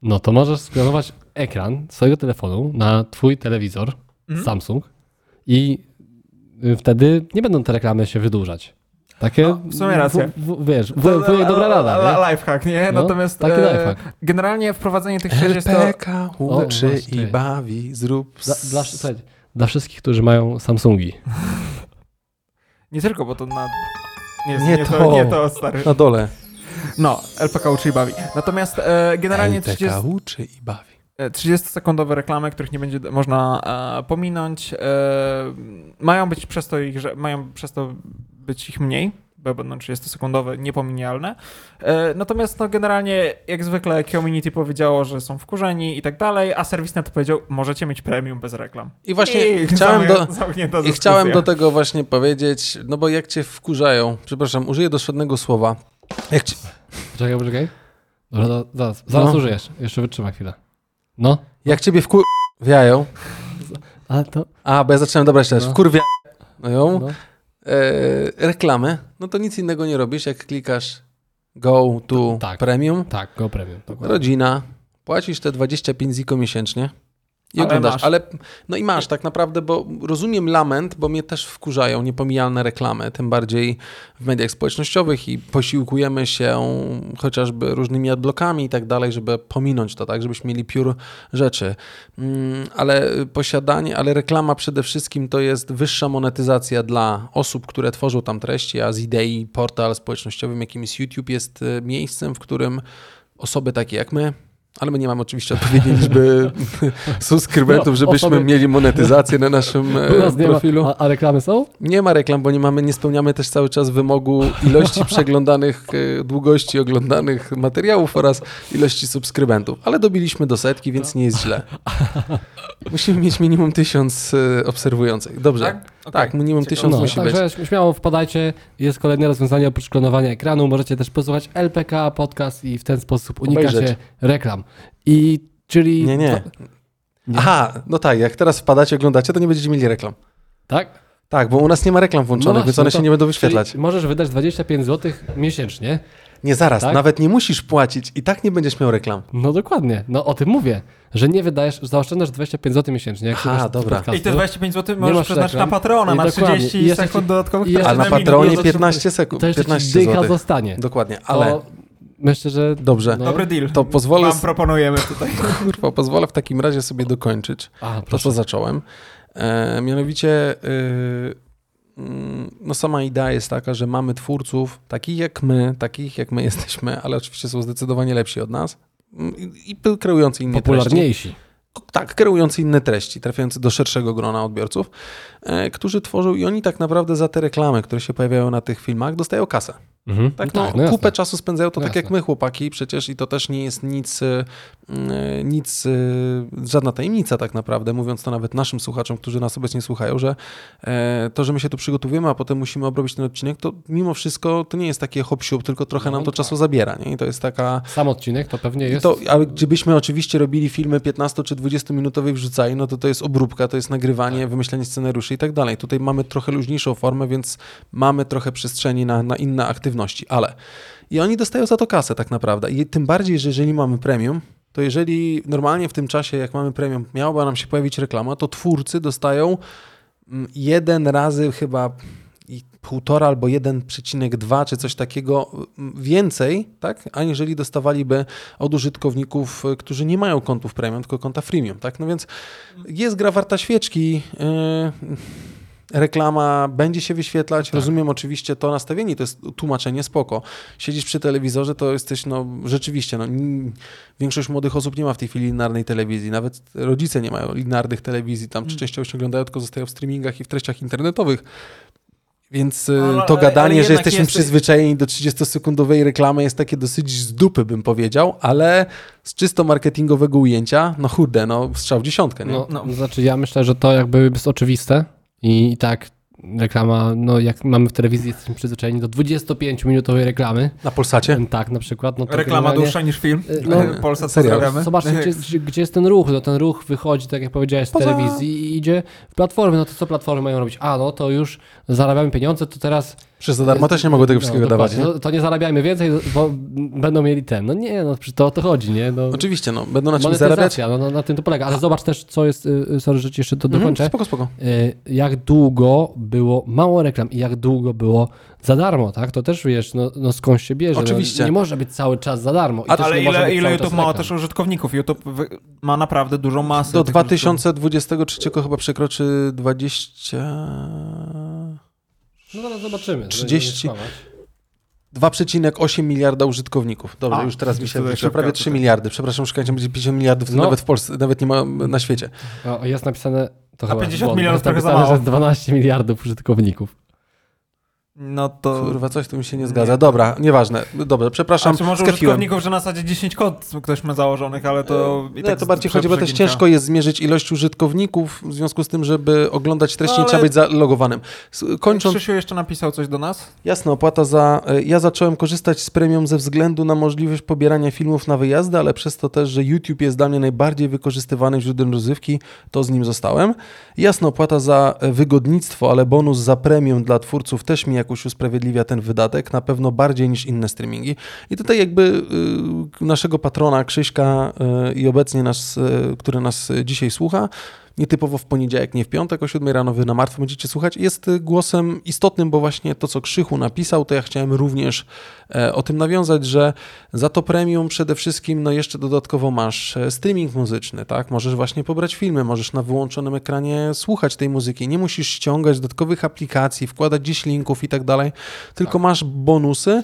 No to możesz sklonować ekran swojego telefonu na twój telewizor Mhm. Samsung i y, wtedy nie będą te reklamy się wydłużać. Takie, No, w sumie rację. W, w, wiesz, w, wujek dobra rada, nie? Lifehack, nie? No, Natomiast taki e, lifehack. generalnie wprowadzenie tych 30... LPK O, uczy właśnie. i bawi, zrób... Dla, dla, słuchajcie, dla wszystkich, którzy mają Samsungi. Nie tylko, bo to na... Nie nie, nie, to. to. nie to, stary. Na dole. No, LPK uczy i bawi. Natomiast e, generalnie LPK 30, uczy i bawi. e, 30-sekundowe reklamy, których nie będzie można e, pominąć, e, mają być przez to ich, że mają przez to być ich mniej, bo będą 30-sekundowe, niepominialne. E, natomiast no, generalnie, jak zwykle, community powiedziało, że są wkurzeni i tak dalej, a serwisnet powiedział, możecie mieć premium bez reklam. I właśnie I chciałem do, I chciałem do tego właśnie powiedzieć, no bo jak cię wkurzają, przepraszam, użyję dosłownego słowa. Jak ci, Poczekaj, poczekaj. Dobra, da- zaraz, zaraz No. użyjesz. Jeszcze wytrzyma chwilę. No, jak ciebie wkurwiają, ale to... a bo ja zacząłem, dobra jeszcze raz, No. wkurwiają no, No. e, reklamy, no to nic innego nie robisz, jak klikasz go to Tak. premium, Tak, go premium. Dokładnie. rodzina, płacisz te 25 ziko miesięcznie i Ale oglądasz, masz. ale no i masz tak naprawdę, bo rozumiem lament, bo mnie też wkurzają niepomijalne reklamy, tym bardziej w mediach społecznościowych i posiłkujemy się chociażby różnymi adblockami i tak dalej, żeby pominąć to, tak, żebyśmy mieli piór rzeczy. Mm, Ale posiadanie, ale reklama przede wszystkim to jest wyższa monetyzacja dla osób, które tworzą tam treści, a z idei portal społecznościowym, jakim jest YouTube, jest e, miejscem, w którym osoby takie jak my, ale my nie mamy oczywiście odpowiedniej liczby subskrybentów, No, żebyśmy osoby- mieli monetyzację na naszym e, profilu. ma, a, a reklamy są? Nie ma reklam, bo nie mamy, nie spełniamy też cały czas wymogu ilości przeglądanych, e, długości oglądanych materiałów oraz ilości subskrybentów. Ale dobiliśmy do setki, więc nie jest źle. Musimy mieć minimum tysiąc e, obserwujących. Dobrze. Tak? Tak, minimum tysiąc No, musi być. także śmiało wpadajcie. Jest kolejne rozwiązanie oprócz klonowania ekranu. Możecie też posłuchać LPK podcast i w ten sposób unikacie Obejrzeć. reklam. I czyli... Nie, nie. Aha, no tak, jak teraz wpadacie, oglądacie, to nie będziecie mieli reklam. Tak? Tak, bo u nas nie ma reklam włączonych, No więc właśnie, one no się to- nie będą wyświetlać. Możesz wydać 25 zł miesięcznie. Nie, zaraz, Tak? nawet nie musisz płacić i tak nie będziesz miał reklam. No dokładnie. No o tym mówię. Że nie wydajesz, zaoszczędzasz 25 zł miesięcznie. Jak Aha, dobra. podcastu. I te 25 zł możesz przeznaczyć na. Patrona, na dokładnie. 30 I jeszcze sekund dodatkowych jeszcze A na. Patronie Jezu, 15 sekund, To jeszcze ci 15 dycha zł. zostanie. Dokładnie, Ale... To myślę, że... dobrze. No. Dobry deal. To pozwolę, Wam proponujemy tutaj. kurwa, pozwolę w takim razie sobie dokończyć A, to, co zacząłem. E, mianowicie, y, no sama idea jest taka, że mamy twórców takich jak my, takich jak my jesteśmy, ale oczywiście są zdecydowanie lepsi od nas mm, i, i kreujący inne treści. Popularniejsi. Tak, kreujący inne treści, trafiające do szerszego grona odbiorców, którzy tworzą i oni tak naprawdę za te reklamy, które się pojawiają na tych filmach, dostają kasę. Mhm. Tak, no, no, tak, no jasne. kupę czasu spędzają to No tak jak jasne. my, chłopaki, przecież i to też nie jest nic, y, nic, y, żadna tajemnica tak naprawdę, mówiąc to nawet naszym słuchaczom, którzy nas obecnie słuchają, że e, to, że my się tu przygotowujemy, a potem musimy obrobić ten odcinek, to mimo wszystko to nie jest takie hop tylko trochę No nam to tak. czasu zabiera, nie? I to jest taka... Sam odcinek to pewnie jest... to, ale gdybyśmy oczywiście robili filmy 15 czy 20 minutowe i wrzucali, no to to jest obróbka, to jest nagrywanie, Tak. wymyślanie scenariuszy i tak dalej. Tutaj mamy trochę luźniejszą formę, więc mamy trochę przestrzeni na, na inne aktywności, ale i oni dostają za to kasę tak naprawdę. I tym bardziej, że jeżeli mamy premium, to jeżeli normalnie w tym czasie, jak mamy premium, miałaby nam się pojawić reklama, to twórcy dostają mm, jeden razy chyba i półtora albo 1,2 czy coś takiego mm, więcej, tak, aniżeli dostawaliby od użytkowników, y, którzy nie mają kontów premium, tylko konta freemium, tak? No więc jest gra warta świeczki. Yy, reklama będzie się wyświetlać. Rozumiem oczywiście to nastawienie, to jest tłumaczenie spoko. Siedzisz przy telewizorze, to jesteś, no rzeczywiście, no, większość młodych osób nie ma w tej chwili linearnej telewizji, nawet rodzice nie mają linearnych telewizji, tam czy częściowo się oglądają, tylko zostają w streamingach i w treściach internetowych. Więc y, No, ale- to gadanie, ale że jesteśmy jest- przyzwyczajeni do 30-sekundowej reklamy jest takie dosyć z dupy, bym powiedział, ale z czysto marketingowego ujęcia, no churde, no strzał w dziesiątkę, nie? No, No. Znaczy ja myślę, że to jakby jest oczywiste i tak reklama, no jak mamy w telewizji, jesteśmy przyzwyczajeni do 25-minutowej reklamy. Na Polsacie? Tak, na przykład. No to Reklama dłuższa niż film. No, Polsat serio. pozdrawiamy. Zobaczcie, gdzie, gdzie- gdzie jest ten ruch. No ten ruch wychodzi, tak jak powiedziałeś, z Poza- telewizji i idzie w platformy. No to co platformy mają robić? A, no to już zarabiamy pieniądze, to teraz Przez za darmo też nie mogą tego wszystkiego dawać, nie? dokładnie. No, to nie zarabiajmy więcej, bo będą mieli ten. No nie, no to o to chodzi, nie? No, Oczywiście, no, będą na czym zarabiać. no, no, na tym to polega. Ale zobacz też, co jest, y, y, sorry, że ci jeszcze to Mhm, dokończę. spoko, spoko. Y, jak długo było mało reklam i jak długo było za darmo, tak? To też wiesz, no, no skąd się bierze. Oczywiście. No, nie może być cały czas za darmo. I A- Ale ile, ile YouTube ma też użytkowników? YouTube ma naprawdę dużą masę. Do tych 2023 chyba przekroczy 20... No zaraz zobaczymy. żeby 30. nie skłamać. 2,8 miliarda użytkowników. Dobrze, A, już teraz mi to się wyszło. Prawie 3 tutaj. miliardy. Przepraszam, szukajcie, będzie 50 miliardów, to No. nawet w Polsce, nawet nie ma na świecie. O, jest napisane... To A chyba 50 błąd, milionów jest trochę za napisane, że 12 miliardów użytkowników. No to... Kurwa, coś tu mi się nie zgadza. Dobra, nieważne. Dobra, przepraszam, A czy może użytkowników, że na zasadzie 10 kont ktoś ma założonych, ale to... i Nie, tak to bardziej chodzi, bo też ciężko jest zmierzyć ilość użytkowników, w związku z tym, żeby oglądać treści, No, nie trzeba ale- być zalogowanym. Kończąc, Krzysiu jeszcze napisał coś do nas? jasna opłata za... e, Ja zacząłem korzystać z premium ze względu na możliwość pobierania filmów na wyjazdy, ale przez to też, że YouTube jest dla mnie najbardziej wykorzystywanym źródłem rozrywki, to z nim zostałem. Jasna opłata za e, wygodnictwo, ale bonus za premium dla twórców też mi jakoś usprawiedliwia ten wydatek, na pewno bardziej niż inne streamingi. I tutaj jakby y, naszego patrona Krzyśka y, i obecnie nas, y, który nas dzisiaj słucha, nietypowo w poniedziałek, nie w piątek o 7 rano wy na martwo będziecie słuchać, jest y, głosem istotnym, bo właśnie to, co Krzychu napisał, to ja chciałem również e, o tym nawiązać, że za to premium przede wszystkim, no jeszcze dodatkowo masz e, streaming muzyczny, tak? Możesz właśnie pobrać filmy, możesz na wyłączonym ekranie słuchać tej muzyki, nie musisz ściągać dodatkowych aplikacji, wkładać gdzieś linków i tak dalej, tylko masz bonusy,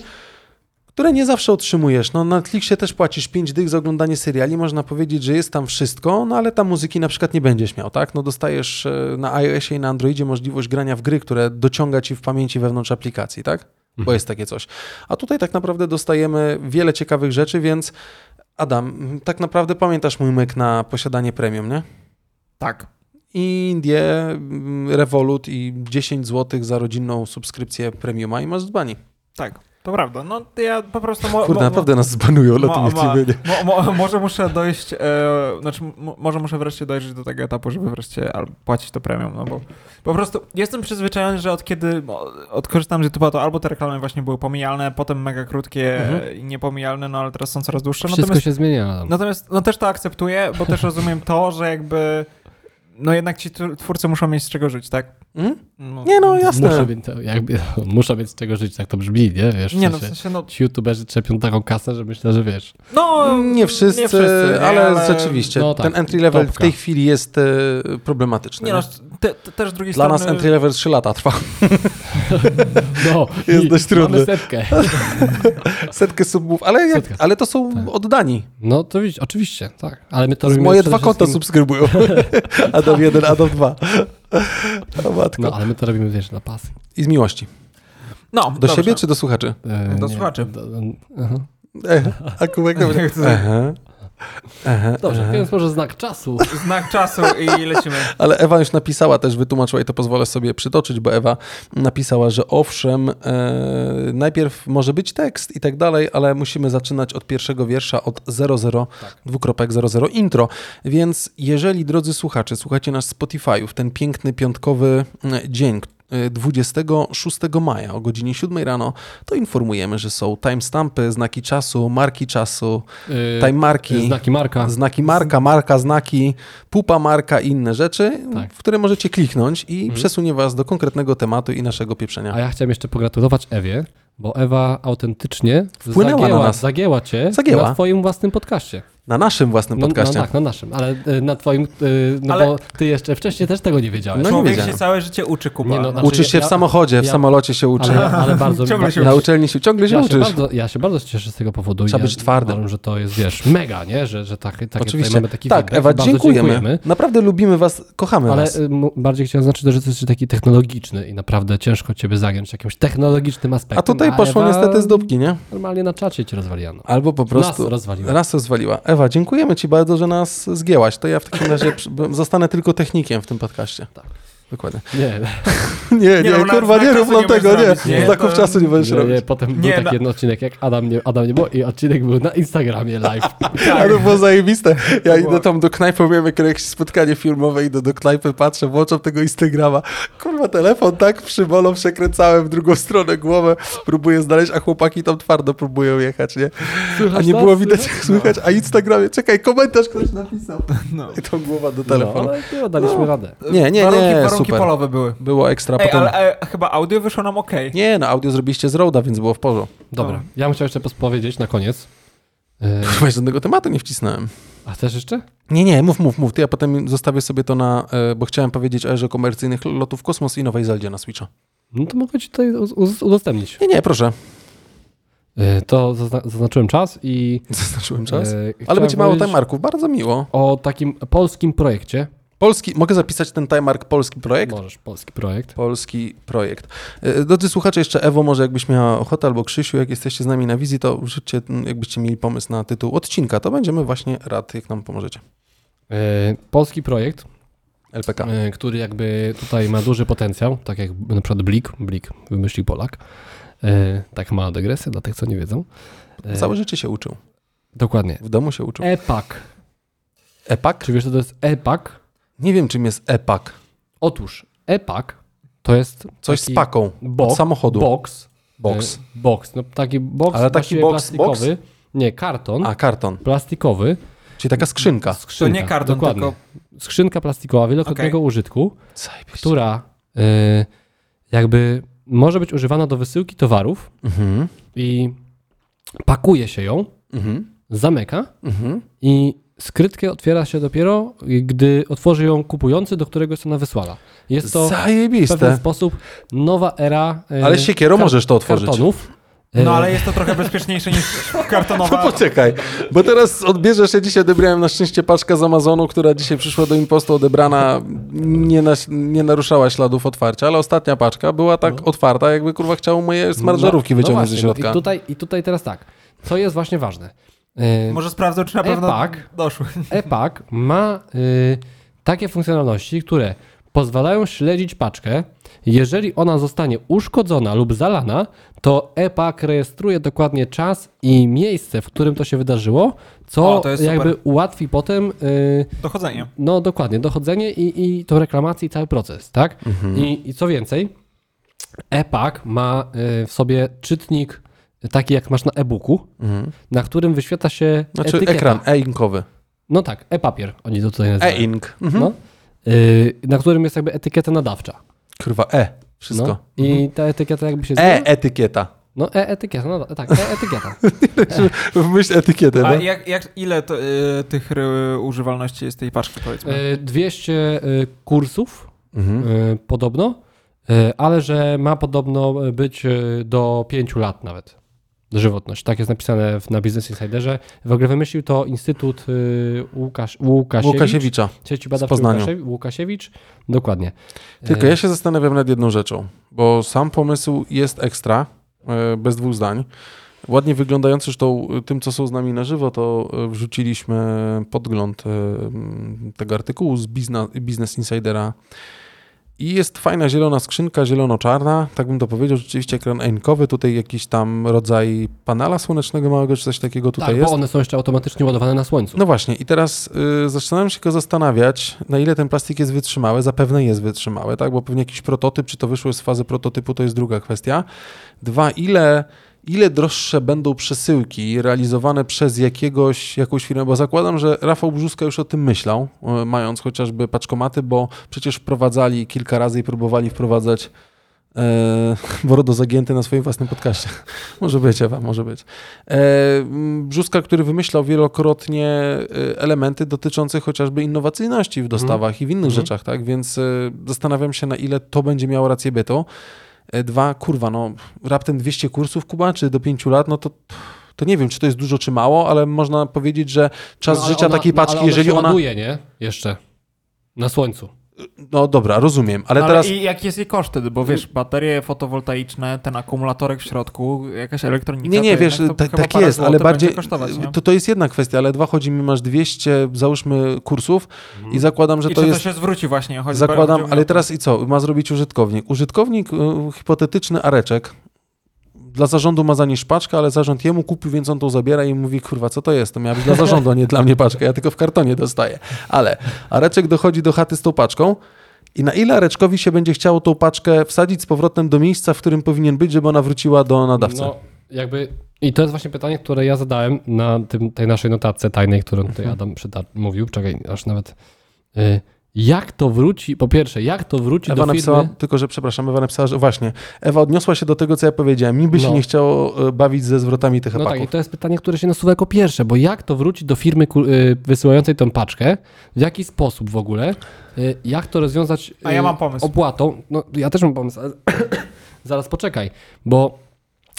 które nie zawsze otrzymujesz. No, na Netflixie też płacisz 5 dych za oglądanie seriali, można powiedzieć, że jest tam wszystko, no ale tam muzyki na przykład nie będziesz miał, tak? No dostajesz e, na iOSie i na Androidzie możliwość grania w gry, które dociąga ci w pamięci wewnątrz aplikacji, tak? Bo jest takie coś. A tutaj tak naprawdę dostajemy wiele ciekawych rzeczy, więc Adam, tak naprawdę pamiętasz mój myk na posiadanie premium, nie? Tak. Indie, m, Revolut i 10 zł za rodzinną subskrypcję premiuma i masz dzbani. Tak, to prawda. No to ja po prostu... Mo, Kurde, mo, mo, naprawdę nas zbanują, ale to nie ma- chcemy. nie. Mo, mo, może muszę dojść, e, znaczy mo, może muszę wreszcie dojrzeć do tego etapu, żeby wreszcie al- płacić to premium, no bo po prostu jestem przyzwyczajony, że od kiedy odkorzystam z YouTube'a, to albo te reklamy właśnie były pomijalne, potem mega krótkie Mhm. i niepomijalne, no ale teraz są coraz dłuższe. Wszystko Natomiast, się zmienia. Natomiast no też to akceptuję, bo też rozumiem to, że jakby no jednak ci tw- twórcy muszą mieć z czego żyć, tak? Mm? No, Nie no, jasne. To, jakby, muszę mieć z czego żyć, tak to brzmi, nie? Wiesz, w Nie no, w sensie, sensie, no, Ci youtuberzy czepią taką kasę, że myślę, że wiesz. no Nie wszyscy, nie wszyscy nie, ale, rzeczywiście no tak, ten entry level w topka. tej chwili jest e, problematyczny. Nie nie? no, te, te, też z drugiej Dla strony... nas entry level 3 lata trwa. No, Jest dość trudny. Mamy setkę. Setkę subów, ale, jak, Setkę. ale to są Tak. oddani. No to widzisz, oczywiście, tak. Ale my to Z robimy moje dwa konta wszystkim- subskrybują. Adam 1, Adam 2. O matko. No, ale my to robimy, wiesz, na pasy. I z miłości. No, Do dobrze. siebie czy do słuchaczy? E, Do nie, słuchaczy. do- aha. E, a kubek dobry. Dobrze, aha. więc może znak czasu. Znak czasu i lecimy. Ale Ewa już napisała też, wytłumaczyła i to pozwolę sobie przytoczyć, bo Ewa napisała, że owszem, e, najpierw może być tekst i tak dalej, ale musimy zaczynać od pierwszego wiersza, od 00, Tak. dwukropek 00 intro. Więc jeżeli, drodzy słuchacze, słuchacie nas z Spotify'u w ten piękny piątkowy mm, dzień, e, 26 maja o godzinie 7 rano, to informujemy, że są timestampy, znaki czasu, marki czasu, Yy, time marki. Znaki marka. Znaki marka, marka, znaki, pupa marka i inne rzeczy, Tak. w które możecie kliknąć i Mhm. przesunie was do konkretnego tematu i naszego pieprzenia. A ja chciałem jeszcze pogratulować Ewie, bo Ewa autentycznie Wpłynęła na zagięła, nas. zagięła cię Zagięła. na twoim własnym podcaście. Na naszym własnym No, podcaście. no tak, na naszym, ale y, na twoim, y, no Ale- bo ty jeszcze wcześniej też tego nie wiedziałeś. No nie Człowiek wiedziałem. się całe życie uczy, Kuba. Nie, no, znaczy, Uczysz się w ja- samochodzie, w ja- samolocie się uczy. ale, ale bardzo... Ciągle się ja, Na uczelni się ciągle się ja, się uczysz. bardzo, ja się bardzo cieszę z tego powodu. Trzeba ja być twardym. Uważam, że to jest, wiesz, mega, nie? Że, że takie, takie Oczywiście. mamy taki Tak, feedback Ewa, dziękujemy. dziękujemy. Naprawdę lubimy was, kochamy Ale was. y, mu- bardziej chciałem zaznaczyć, że to jest taki technologiczny i naprawdę ciężko ciebie zagiąć jakimś technologicznym aspektem. A tutaj poszło Ewa niestety z dupki, nie? Normalnie na czacie cię rozwaliano. Albo po prostu... Nas rozwaliła. Raz rozwaliła. Ewa, dziękujemy ci bardzo, że nas zgięłaś. To ja w takim razie zostanę tylko technikiem w tym podcaście. Dokładnie. Nie, Nie, nie, no, na- kurwa, nie rób nam nie tego, nie. nie, Znaków to- czasu nie będziesz nie, robić. nie, potem był Nie, taki jeden odcinek, jak Adam nie, Adam nie było i odcinek był na Instagramie live. Ale to było zajebiste. Ja To idę było- tam do knajpy, miałem jakieś spotkanie filmowe, idę do knajpy, patrzę, włączam tego Instagrama. Kurwa, telefon tak przybolą, przekręcałem w drugą stronę głowę, próbuję znaleźć, a chłopaki tam twardo próbują jechać, nie? A nie było widać, jak Słychać? słychać, a Instagramie, czekaj, komentarz ktoś napisał. No. I tą głowa do No, telefonu. ale nie, daliśmy radę. Nie, nie, warunki, nie, warunki super. polowe były. Było ekstra, Ej, potem... ale e, chyba audio wyszło nam ok. Nie, no audio zrobiliście z Roda, więc było w porządku. Dobra, ja bym chciał jeszcze powiedzieć na koniec. E, Chyba żadnego tematu nie wcisnąłem. a chcesz jeszcze? Nie, nie, mów, mów, mów. Ty ja potem zostawię sobie to na, e, bo chciałem powiedzieć o erze komercyjnych lotów w kosmos i nowej Zeldzie na Switcha. No to mogę ci tutaj udostępnić. Nie, nie, proszę. To zazna- zaznaczyłem czas i... Zaznaczyłem czas. e, Ale będzie mało timemarków, bardzo miło. O takim polskim projekcie. Polski, mogę zapisać ten timemark polski projekt? Możesz, polski projekt. Polski projekt. E, Drodzy słuchacze, jeszcze Ewo, może jakbyś miała ochotę, albo Krzysiu, jak jesteście z nami na wizji, to wrzućcie, jakbyście mieli pomysł na tytuł odcinka, to będziemy właśnie rad, jak nam pomożecie. E, polski projekt, LPK. e, który jakby tutaj ma duży potencjał, tak jak na przykład Blik, Blik wymyślił Polak. Tak mała dygresja dla tych, co nie wiedzą. Całe życie się uczył. Dokładnie. W domu się uczył. EPAC. EPAK? Czy wiesz, co to jest EPAC? Nie wiem, czym jest EPAK. Otóż EPAC to jest Coś taki z paką box, od samochodu. box. Box. E, box. No, taki box Ale taki box, plastikowy. Nie, karton A, karton. plastikowy. Czyli taka skrzynka. To Skrzynka, nie karton, dokładnie. tylko Skrzynka plastikowa wielokrotnego użytku, Zajebiście. która y, jakby może być używana do wysyłki towarów Mhm. i pakuje się ją, Mhm. zamyka Mhm. i skrytkę otwiera się dopiero, gdy otworzy ją kupujący, do którego jest ona wysłana. Jest to w pewien Zajebiste. sposób nowa era y, Ale siekierą kar- możesz to otworzyć. kartonów. No ale jest to trochę bezpieczniejsze niż kartonowa. No poczekaj, bo teraz odbierzesz, ja dzisiaj odebrałem na szczęście paczkę z Amazonu, która dzisiaj przyszła do impostu odebrana, nie, nas, nie naruszała śladów otwarcia, ale ostatnia paczka była tak otwarta, jakby kurwa chciał moje smarżarówki wyciągnąć no ze środka. No I, tutaj, I tutaj teraz tak, co jest właśnie ważne. Y, Może sprawdzę, czy na pewno E-Pack. doszły. EPAC ma y, takie funkcjonalności, które pozwalają śledzić paczkę. Jeżeli ona zostanie uszkodzona lub zalana, to EPAC rejestruje dokładnie czas i miejsce, w którym to się wydarzyło, co O, to jest jakby super. ułatwi potem, y, Dochodzenie. no dokładnie, dochodzenie i, i tą reklamację i cały proces, tak? Mhm. I, I co więcej, EPAC ma y, w sobie czytnik taki jak masz na e-booku, Mhm. na którym wyświetla się Znaczy etykieta. ekran e-inkowy. No tak, e-papier oni to tutaj nazywają. E-ink. Mhm. No, y, na którym jest jakby etykieta nadawcza. Kurwa e, wszystko. No, I ta etykieta jakby się E, zmienia. etykieta. No e-etykieta, no tak, e-etykieta. Wymyśl etykietę, A no. jak, jak, ile to, y, tych y, używalności jest tej paczki, powiedzmy? Y, 200 y, kursów Mhm. y, podobno, y, ale że ma podobno być y, do 5 lat nawet. Żywotność. Tak jest napisane w, na Business Insiderze. W ogóle wymyślił to Instytut y, Łukasz, Łukasiewicz. Łukasiewicza. Sieci badawczej Poznaniu. Łukasiew- Łukasiewicz. Dokładnie. Tylko Y, ja się zastanawiam nad jedną rzeczą, bo sam pomysł jest ekstra, e, bez dwóch zdań. Ładnie wyglądający, zresztą e, tym, co są z nami na żywo, to wrzuciliśmy podgląd tego artykułu z Bizna- Business Insidera. I jest fajna zielona skrzynka, zielono-czarna, tak bym to powiedział, rzeczywiście ekran enkowy, tutaj jakiś tam rodzaj panela słonecznego małego, czy coś takiego tutaj tak, jest. bo one są jeszcze automatycznie ładowane na słońcu. No właśnie, i teraz y, zaczynałem się go zastanawiać, na ile ten plastik jest wytrzymały. Zapewne jest wytrzymały, tak? Bo pewnie jakiś prototyp, czy to wyszło z fazy prototypu, to jest druga kwestia. Dwa, ile, ile droższe będą przesyłki realizowane przez jakiegoś, jakąś firmę, bo zakładam, że Rafał Brzuska już o tym myślał, y, mając chociażby paczkomaty, bo przecież wprowadzali kilka razy i próbowali wprowadzać e, Worodo Zagięty na swoim własnym podcaście. może być, Ewa, może być. E, Brzuska, który wymyślał wielokrotnie e, elementy dotyczące chociażby innowacyjności w dostawach i w innych Mhm. rzeczach, tak? Więc e, zastanawiam się, na ile to będzie miało rację bytu. E, Dwa, kurwa, no raptem 200 kursów, Kuba, czy do 5 lat, no to... To nie wiem, czy to jest dużo, czy mało, ale można powiedzieć, że czas No, życia ona- takiej no, ale paczki, ona jeżeli się ona. ładuje, nie? Jeszcze. Na słońcu. No dobra, rozumiem, ale Ale, teraz... i jakie jest jej koszty? Bo wiesz, baterie fotowoltaiczne, ten akumulatorek w środku, jakaś elektronika. Nie, nie, to wiesz, jednak to ta, tak jest, ale bardziej. nie? To, to jest jedna kwestia, ale dwa chodzi mi, masz 200, załóżmy, kursów i zakładam, że I to jest. to się zwróci właśnie? Chodzi Zakładam, ale teraz i co? Ma zrobić użytkownik. Użytkownik, y, hipotetyczny Areczek, dla zarządu ma zanieść paczkę, ale zarząd jemu kupił, więc on tą zabiera i mówi, kurwa, co to jest? To miała być dla zarządu, a nie dla mnie paczka. Ja tylko w kartonie dostaję. Ale Areczek dochodzi do chaty z tą paczką i na ile Areczkowi się będzie chciało tą paczkę wsadzić z powrotem do miejsca, w którym powinien być, żeby ona wróciła do nadawcy? No, jakby... I to jest właśnie pytanie, które ja zadałem na tym, tej naszej notatce tajnej, którą tutaj Mhm. Adam przyta- mówił. Czekaj, aż nawet... Y, jak to wróci, po pierwsze, jak to wróci Ewa do firmy... napisała, tylko że przepraszam, Ewa napisała, że właśnie, Ewa odniosła się do tego, co ja powiedziałem. Mi by się No. nie chciało e, bawić ze zwrotami tych No tak, epaków. i to jest pytanie, które się nasuwa jako pierwsze, bo jak to wróci do firmy y, wysyłającej tą paczkę, w jaki sposób w ogóle, y, jak to rozwiązać A ja mam pomysł. opłatą, no ja też mam pomysł, ale zaraz poczekaj, bo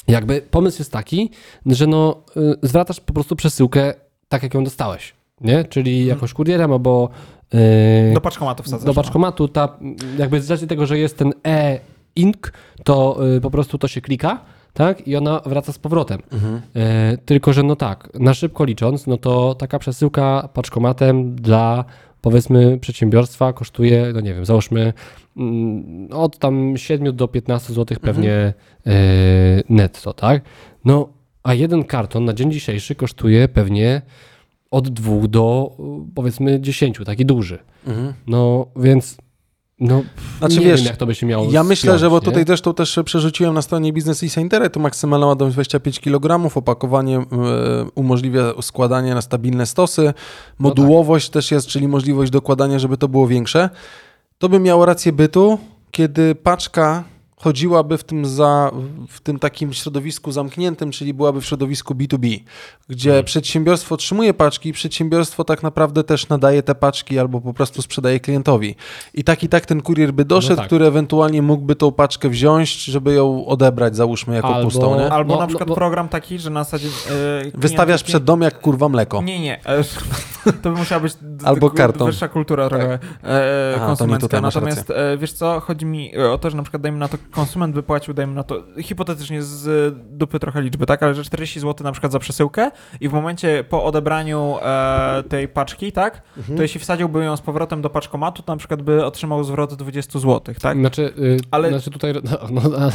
jakby pomysł jest taki, że no zwracasz po prostu przesyłkę tak, jak ją dostałeś, nie? Czyli jakoś kurierem albo Do paczkomatu wsadzasz. do paczkomatu, ta, jakby z racji tego, że jest ten e-ink, to y, po prostu to się klika, tak? I ona wraca z powrotem. Mhm. E, tylko, że no tak, na szybko licząc, no to taka przesyłka paczkomatem dla powiedzmy przedsiębiorstwa kosztuje, no nie wiem, załóżmy mm, od tam 7 do 15 zł pewnie e, netto, tak? No, a jeden karton na dzień dzisiejszy kosztuje pewnie od 2 do y, powiedzmy 10, taki duży. Mhm. No, więc no, Znaczy, nie wiesz, wiem, jak to by się miało Ja myślę, spiąć, że bo nie? tutaj zresztą też przerzuciłem na stronie Business i Internet, to maksymalna ładność 25 kg, opakowanie e, umożliwia składanie na stabilne stosy, modułowość też jest, czyli możliwość dokładania, żeby to było większe. To by miało rację bytu, kiedy paczka chodziłaby w tym, za, w tym takim środowisku zamkniętym, czyli byłaby w środowisku B2B, gdzie Mhm. przedsiębiorstwo otrzymuje paczki, przedsiębiorstwo tak naprawdę też nadaje te paczki albo po prostu sprzedaje klientowi. I tak i tak ten kurier by doszedł, tak. który ewentualnie mógłby tą paczkę wziąć, żeby ją odebrać, załóżmy, jako Albo- pustą. Nie? Albo No, na no, przykład bo- program taki, że na zasadzie... klient Wystawiasz przed dom jak kurwa mleko. Nie, nie. e, To by musiała być Albo karton. wyższa kultura trochę Aha, to nie konsumencka. Natomiast e, wiesz co, chodzi mi o to, że na przykład dajmy na to, konsument wypłacił, dajmy na to, hipotetycznie z dupy trochę liczby, tak, ale że 40 zł na przykład za przesyłkę i w momencie po odebraniu e, tej paczki, tak, Mhm. to jeśli wsadziłby ją z powrotem do paczkomatu, to na przykład by otrzymał zwrot 20 zł, tak? Znaczy, y, Ale- znaczy tutaj, no, no ale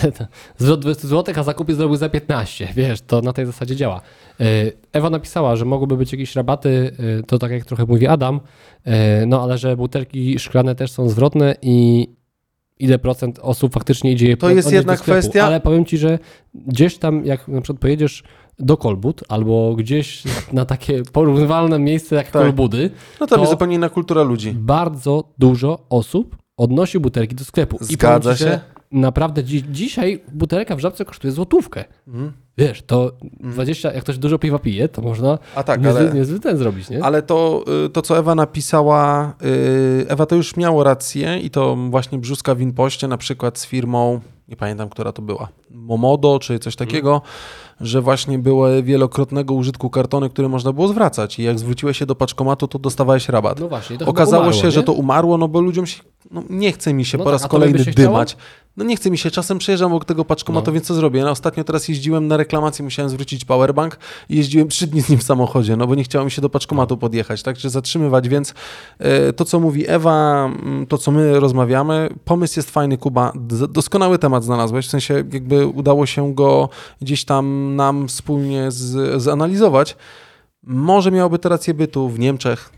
zwrot 20 zł, a zakupy zrobił za 15, wiesz, to na tej zasadzie działa. Y, Ewa napisała, że mogłyby być jakieś rabaty, y, to tak jak trochę mówi Adam, y, no ale że butelki szklane też są zwrotne i ile procent osób faktycznie idzie To jest odnieść jedna do sklepu. kwestia. Ale powiem Ci, że gdzieś tam, jak na przykład pojedziesz do Kolbud albo gdzieś na takie porównywalne miejsce jak Tak. Kolbudy, No to, to- jest zupełnie inna kultura ludzi. bardzo dużo osób odnosi butelki do sklepu. I Zgadza ci, się. że Naprawdę dzi dzisiaj butelka w żabce kosztuje złotówkę. Mhm. Wiesz, to 20, jak ktoś dużo piwa pije, to można A tak, niezły, ale... niezły ten zrobić, nie? Ale to, y, to, co Ewa napisała, y, Ewa to już miało rację i to właśnie Brzuska w Inpoście na przykład z firmą, nie pamiętam, która to była, Momodo czy coś takiego, że właśnie były wielokrotnego użytku kartony, które można było zwracać i jak zwróciłeś się do paczkomatu, to dostawałeś rabat. No właśnie. To Okazało umarło, się, że nie? to umarło, no bo ludziom się, no nie chce mi się No po tak, raz kolejny chciało? No nie chce mi się, czasem przejeżdżam obok tego paczkomatu, No. więc co zrobię? No ostatnio teraz jeździłem na reklamację, musiałem zwrócić powerbank i jeździłem trzy dni z nim w samochodzie, no bo nie chciało mi się do paczkomatu podjechać, tak, czy zatrzymywać, więc e, to, co mówi Ewa, mm, to, co my rozmawiamy, pomysł jest fajny, Kuba, doskonały temat znalazłeś, w sensie jakby udało się go gdzieś tam nam wspólnie z, zanalizować. Może miałoby to rację bytu w Niemczech,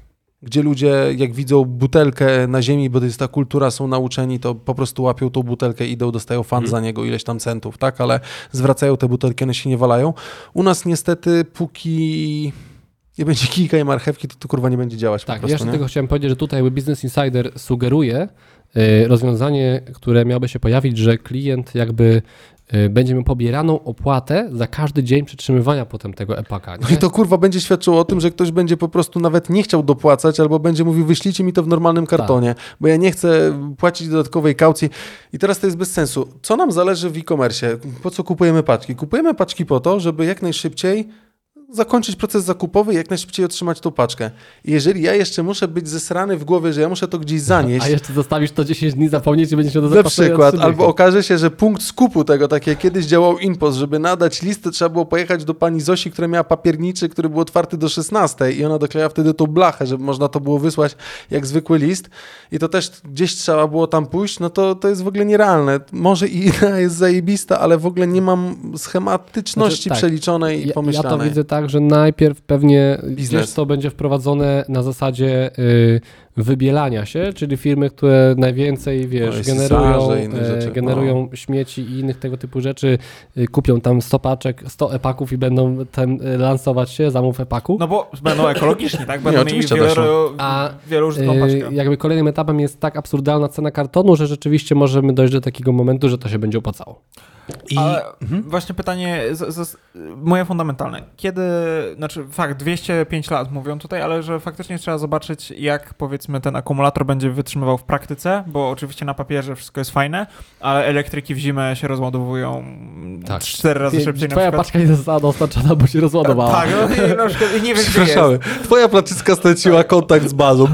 gdzie ludzie jak widzą butelkę na ziemi, bo to jest ta kultura, są nauczeni, to po prostu łapią tą butelkę, idą, dostają fan Mhm. za niego, ileś tam centów, tak, ale zwracają te butelki, one się nie walają. U nas niestety póki nie będzie kijka i marchewki, to to kurwa nie będzie działać Tak, po prostu, jeszcze tego chciałem powiedzieć, że tutaj Business Insider sugeruje y, rozwiązanie, które miałoby się pojawić, że klient jakby będzie miał pobieraną opłatę za każdy dzień przetrzymywania potem tego epaka. No nie? i to kurwa będzie świadczyło o tym, że ktoś będzie po prostu nawet nie chciał dopłacać, albo będzie mówił, wyślijcie mi to w normalnym kartonie, bo ja nie chcę płacić dodatkowej kaucji. I teraz to jest bez sensu. Co nam zależy w e-commerce? Po co kupujemy paczki? Kupujemy paczki po to, żeby jak najszybciej zakończyć proces zakupowy i jak najszybciej otrzymać tą paczkę. Jeżeli ja jeszcze muszę być zesrany w głowie, że ja muszę to gdzieś zanieść, A jeszcze zostawisz to 10 dni, zapomnieć i będziesz miał do na przykład, albo okaże się, że punkt skupu tego, tak jak kiedyś działał Inpost, żeby nadać listę, trzeba było pojechać do pani Zosi, która miała papierniczy, który był otwarty do 16 i ona doklejała wtedy tą blachę, żeby można to było wysłać jak zwykły list i to też gdzieś trzeba było tam pójść, no to, to jest w ogóle nierealne. Może i idea jest zajebista, ale w ogóle nie mam schematyczności Znaczy, tak. przeliczonej i Ja, ja pomyślanej. to widzę tak, że najpierw pewnie Biznes. to będzie wprowadzone na zasadzie y, wybielania się, czyli firmy, które najwięcej, wiesz, Oj, generują, sysarze i inne e, rzeczy, no. generują śmieci i innych tego typu rzeczy, y, kupią tam 100 paczek, 100 epaków i będą ten, y, lansować się, zamów epaku. No bo będą ekologiczni, tak? Będą mieli też, no. A, wieloużytną Y, jakby kolejnym etapem jest tak absurdalna cena kartonu, że rzeczywiście możemy dojść do takiego momentu, że to się będzie opłacało. I... Ale właśnie pytanie, z, z, moje fundamentalne. Kiedy, znaczy fakt, 205 lat mówią tutaj, ale że faktycznie trzeba zobaczyć, jak powiedzmy ten akumulator będzie wytrzymywał w praktyce, bo oczywiście na papierze wszystko jest fajne, ale elektryki w zimę się rozładowują Tak. cztery razy Ty- szybciej na Twoja przykład. paczka nie została dostarczona, bo się rozładowała. Tak, no, i na przykład nie wiem, gdzie jest. Twoja placycka straciła kontakt z bazą.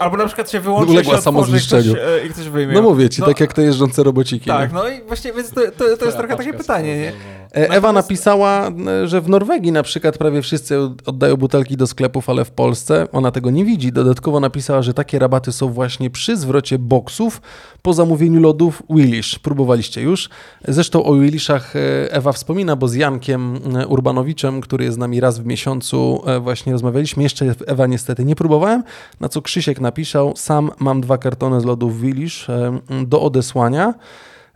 Albo na przykład się wyłączy, Uległa się otworzy i ktoś, e, i ktoś wyjmie. No mówię ci, No, tak jak te jeżdżące robociki. nie? Tak, no i właśnie więc to, to, to jest trochę takie pytanie, nie? E, Ewa napisała, że w Norwegii na przykład prawie wszyscy oddają butelki do sklepów, ale w Polsce ona tego nie widzi. Dodatkowo napisała, że takie rabaty są właśnie przy zwrocie boksów po zamówieniu lodów Willish. Próbowaliście już. Zresztą o Willishach e, Ewa wspomina, bo z Jankiem e, Urbanowiczem, który jest z nami raz w miesiącu, właśnie rozmawialiśmy. Jeszcze Ewa niestety nie próbowałem, na co Krzysiek napisał, sam mam dwa kartony z lodów Willish do odesłania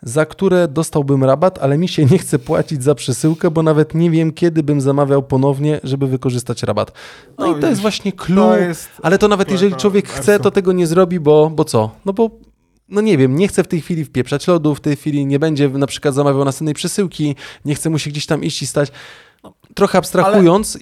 za które dostałbym rabat, ale mi się nie chce płacić za przesyłkę, bo nawet nie wiem, kiedy bym zamawiał ponownie, żeby wykorzystać rabat. No, No i to widzisz, jest właśnie clue, To jest... ale to nawet jeżeli człowiek chce, to tego nie zrobi, bo, bo co? No bo, no nie wiem, nie chce w tej chwili wpieprzać lodu, w tej chwili nie będzie na przykład zamawiał następnej przesyłki, nie chce mu się gdzieś tam iść i stać. No, trochę abstrahując,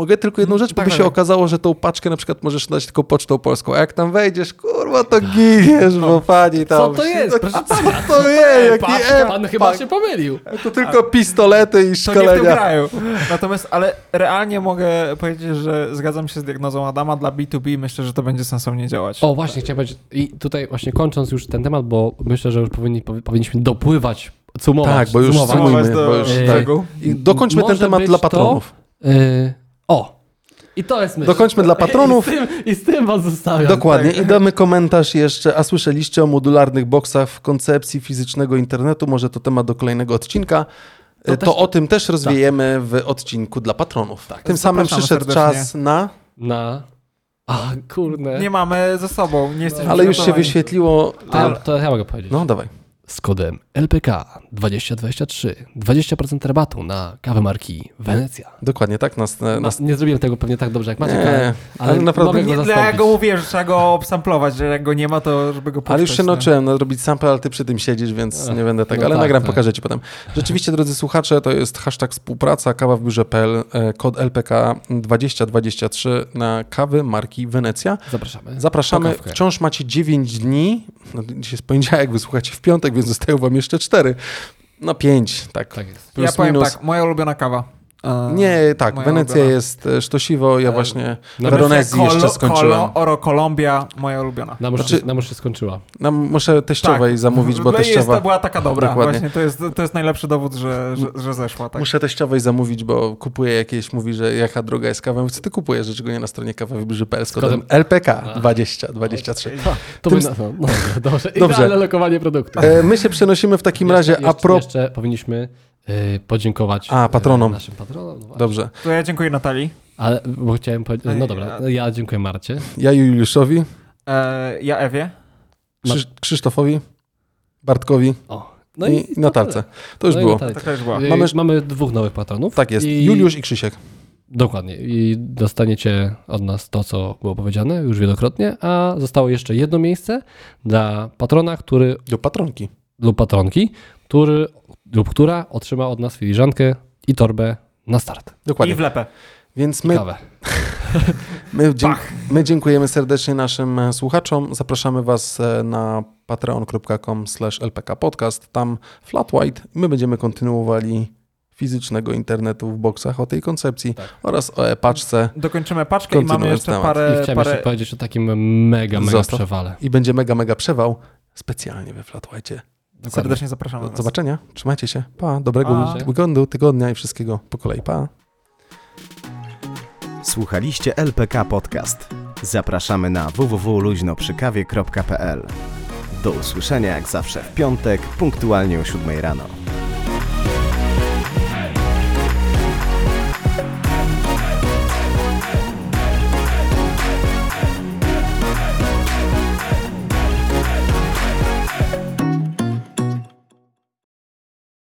mogę tylko jedną rzecz, bo Tak, by tak, się tak. okazało, że tą paczkę na przykład możesz dać tylko pocztą polską, a jak tam wejdziesz, kurwa, to giniesz, bo pani tam... Co to jest? No, Proszę co pana. to jest? Jaki Paczka, e- pan chyba się pomylił. to tylko pistolety i To nie w tym szkolenia. Natomiast, ale realnie mogę powiedzieć, że zgadzam się z diagnozą Adama. Dla B2B myślę, że to będzie sensownie działać. O, właśnie, chciałem powiedzieć, i tutaj właśnie kończąc już ten temat, bo myślę, że już powinni, powi- powinniśmy dopływać, cumować. Tak, bo już sumujmy, Sumować bo już, Eee, tak. I dokończmy ten temat dla to- patronów. Yy, o, i to jest myśl. Dokończmy dla patronów. I z tym, i z tym was zostawiam. Dokładnie. tak. I damy komentarz jeszcze. A słyszeliście o modularnych boksach w koncepcji fizycznego internetu? Może to temat do kolejnego odcinka. To To, też- o tym też rozwijemy w odcinku dla patronów. Tym samym przyszedł serdecznie. czas na. Na... A, kurde. Nie mamy ze sobą, nie jesteśmy Ale już się wyświetliło. To, ja, to ja mogę powiedzieć. No dawaj. Z kodem LPK 2023 20% rabatu na kawę marki Wenecja. Dokładnie tak. Nas, Ma, nas... nie zrobiłem tego pewnie tak dobrze jak Maciek, Nie, ale, ale ale naprawdę mogę go Nie, go mówię, że trzeba go obsamplować, że jak go nie ma, to żeby go Ale już się puszczać, no. nauczyłem robić sample, ale ty przy tym siedzisz, więc Ech, nie będę tego. no ale tak, nagram, tak. pokażę ci potem. Rzeczywiście, drodzy słuchacze, to jest hashtag współpraca kawa w biurze.pl, e, kod LPK 2023 na kawy marki Wenecja. Zapraszamy. Zapraszamy. Wciąż macie 9 dni. No, dzisiaj jest poniedziałek, wysłuchacie w piątek, więc zostają wam jeszcze 4. No 5, tak. Tak jest. Plus ja powiem minus. tak, moja ulubiona kawa. E, Nie, tak, Wenecja ulubiona. jest e, sztosiwo, ja E, właśnie na Veronezji Kolo- jeszcze skończyłem. Kolo, Oro Kolumbia, moja ulubiona. Nam już, Znaczy- nam już się skończyła. Nam muszę teściowej zamówić, bo No jest, teściowa... to była taka dobra. Dokładnie. Właśnie to jest, to jest najlepszy dowód, że, że, że zeszła. Tak. Muszę teściowej zamówić, bo kupuję jakieś, mówi, że jaka droga jest kawa. Mówię, co ty kupujesz? Dlaczego nie na stronie kawawybrzyży.pl z kodem kodem- LPK A. 2023. To Tym by na, no, no, dobrze. Dobrze. Idealne lokowanie produktu. E, my się przenosimy w takim razie, jeszcze, a pro... Jeszcze powinniśmy podziękować A, patronom. y, naszym patronom. No. Dobrze. To ja dziękuję Natalii. Ale, bo chciałem powiedzieć, no dobra, ja dziękuję Marcie. Ja Juliuszowi, E, ja Ewie. Krzysz... Krzysztofowi, Bartkowi O, no i, i, Natalce. To już no było. Tak była. Y, Mamy- Mamy dwóch nowych patronów. Tak jest. I- Juliusz i Krzysiek. Dokładnie. I dostaniecie od nas to, co było powiedziane już wielokrotnie, a zostało jeszcze jedno miejsce dla patrona, który Do patronki. lub patronki, który lub która otrzyma od nas filiżankę i torbę na start. I Dokładnie. wlepę. Więc my, Kawę. my, dzie- my dziękujemy serdecznie naszym e, słuchaczom. Zapraszamy Was e, na patreon.com lpkpodcast. Tam flat white. My będziemy kontynuowali fizycznego internetu w boksach, o tej koncepcji Tak. oraz o e-paczce Dokończymy paczkę i mamy jeszcze temat. parę... I chciałem parę... jeszcze powiedzieć o takim mega, mega Zostaw. przewale. i będzie mega, mega przewał specjalnie we Flatwhite. Serdecznie zapraszamy Do was. zobaczenia, trzymajcie się, pa, dobrego Pa. weekendu, tygodnia i wszystkiego po kolei, pa. Słuchaliście LPK Podcast. Zapraszamy na www.luźnoprzykawie.pl. Do usłyszenia jak zawsze w piątek, punktualnie o 7 rano.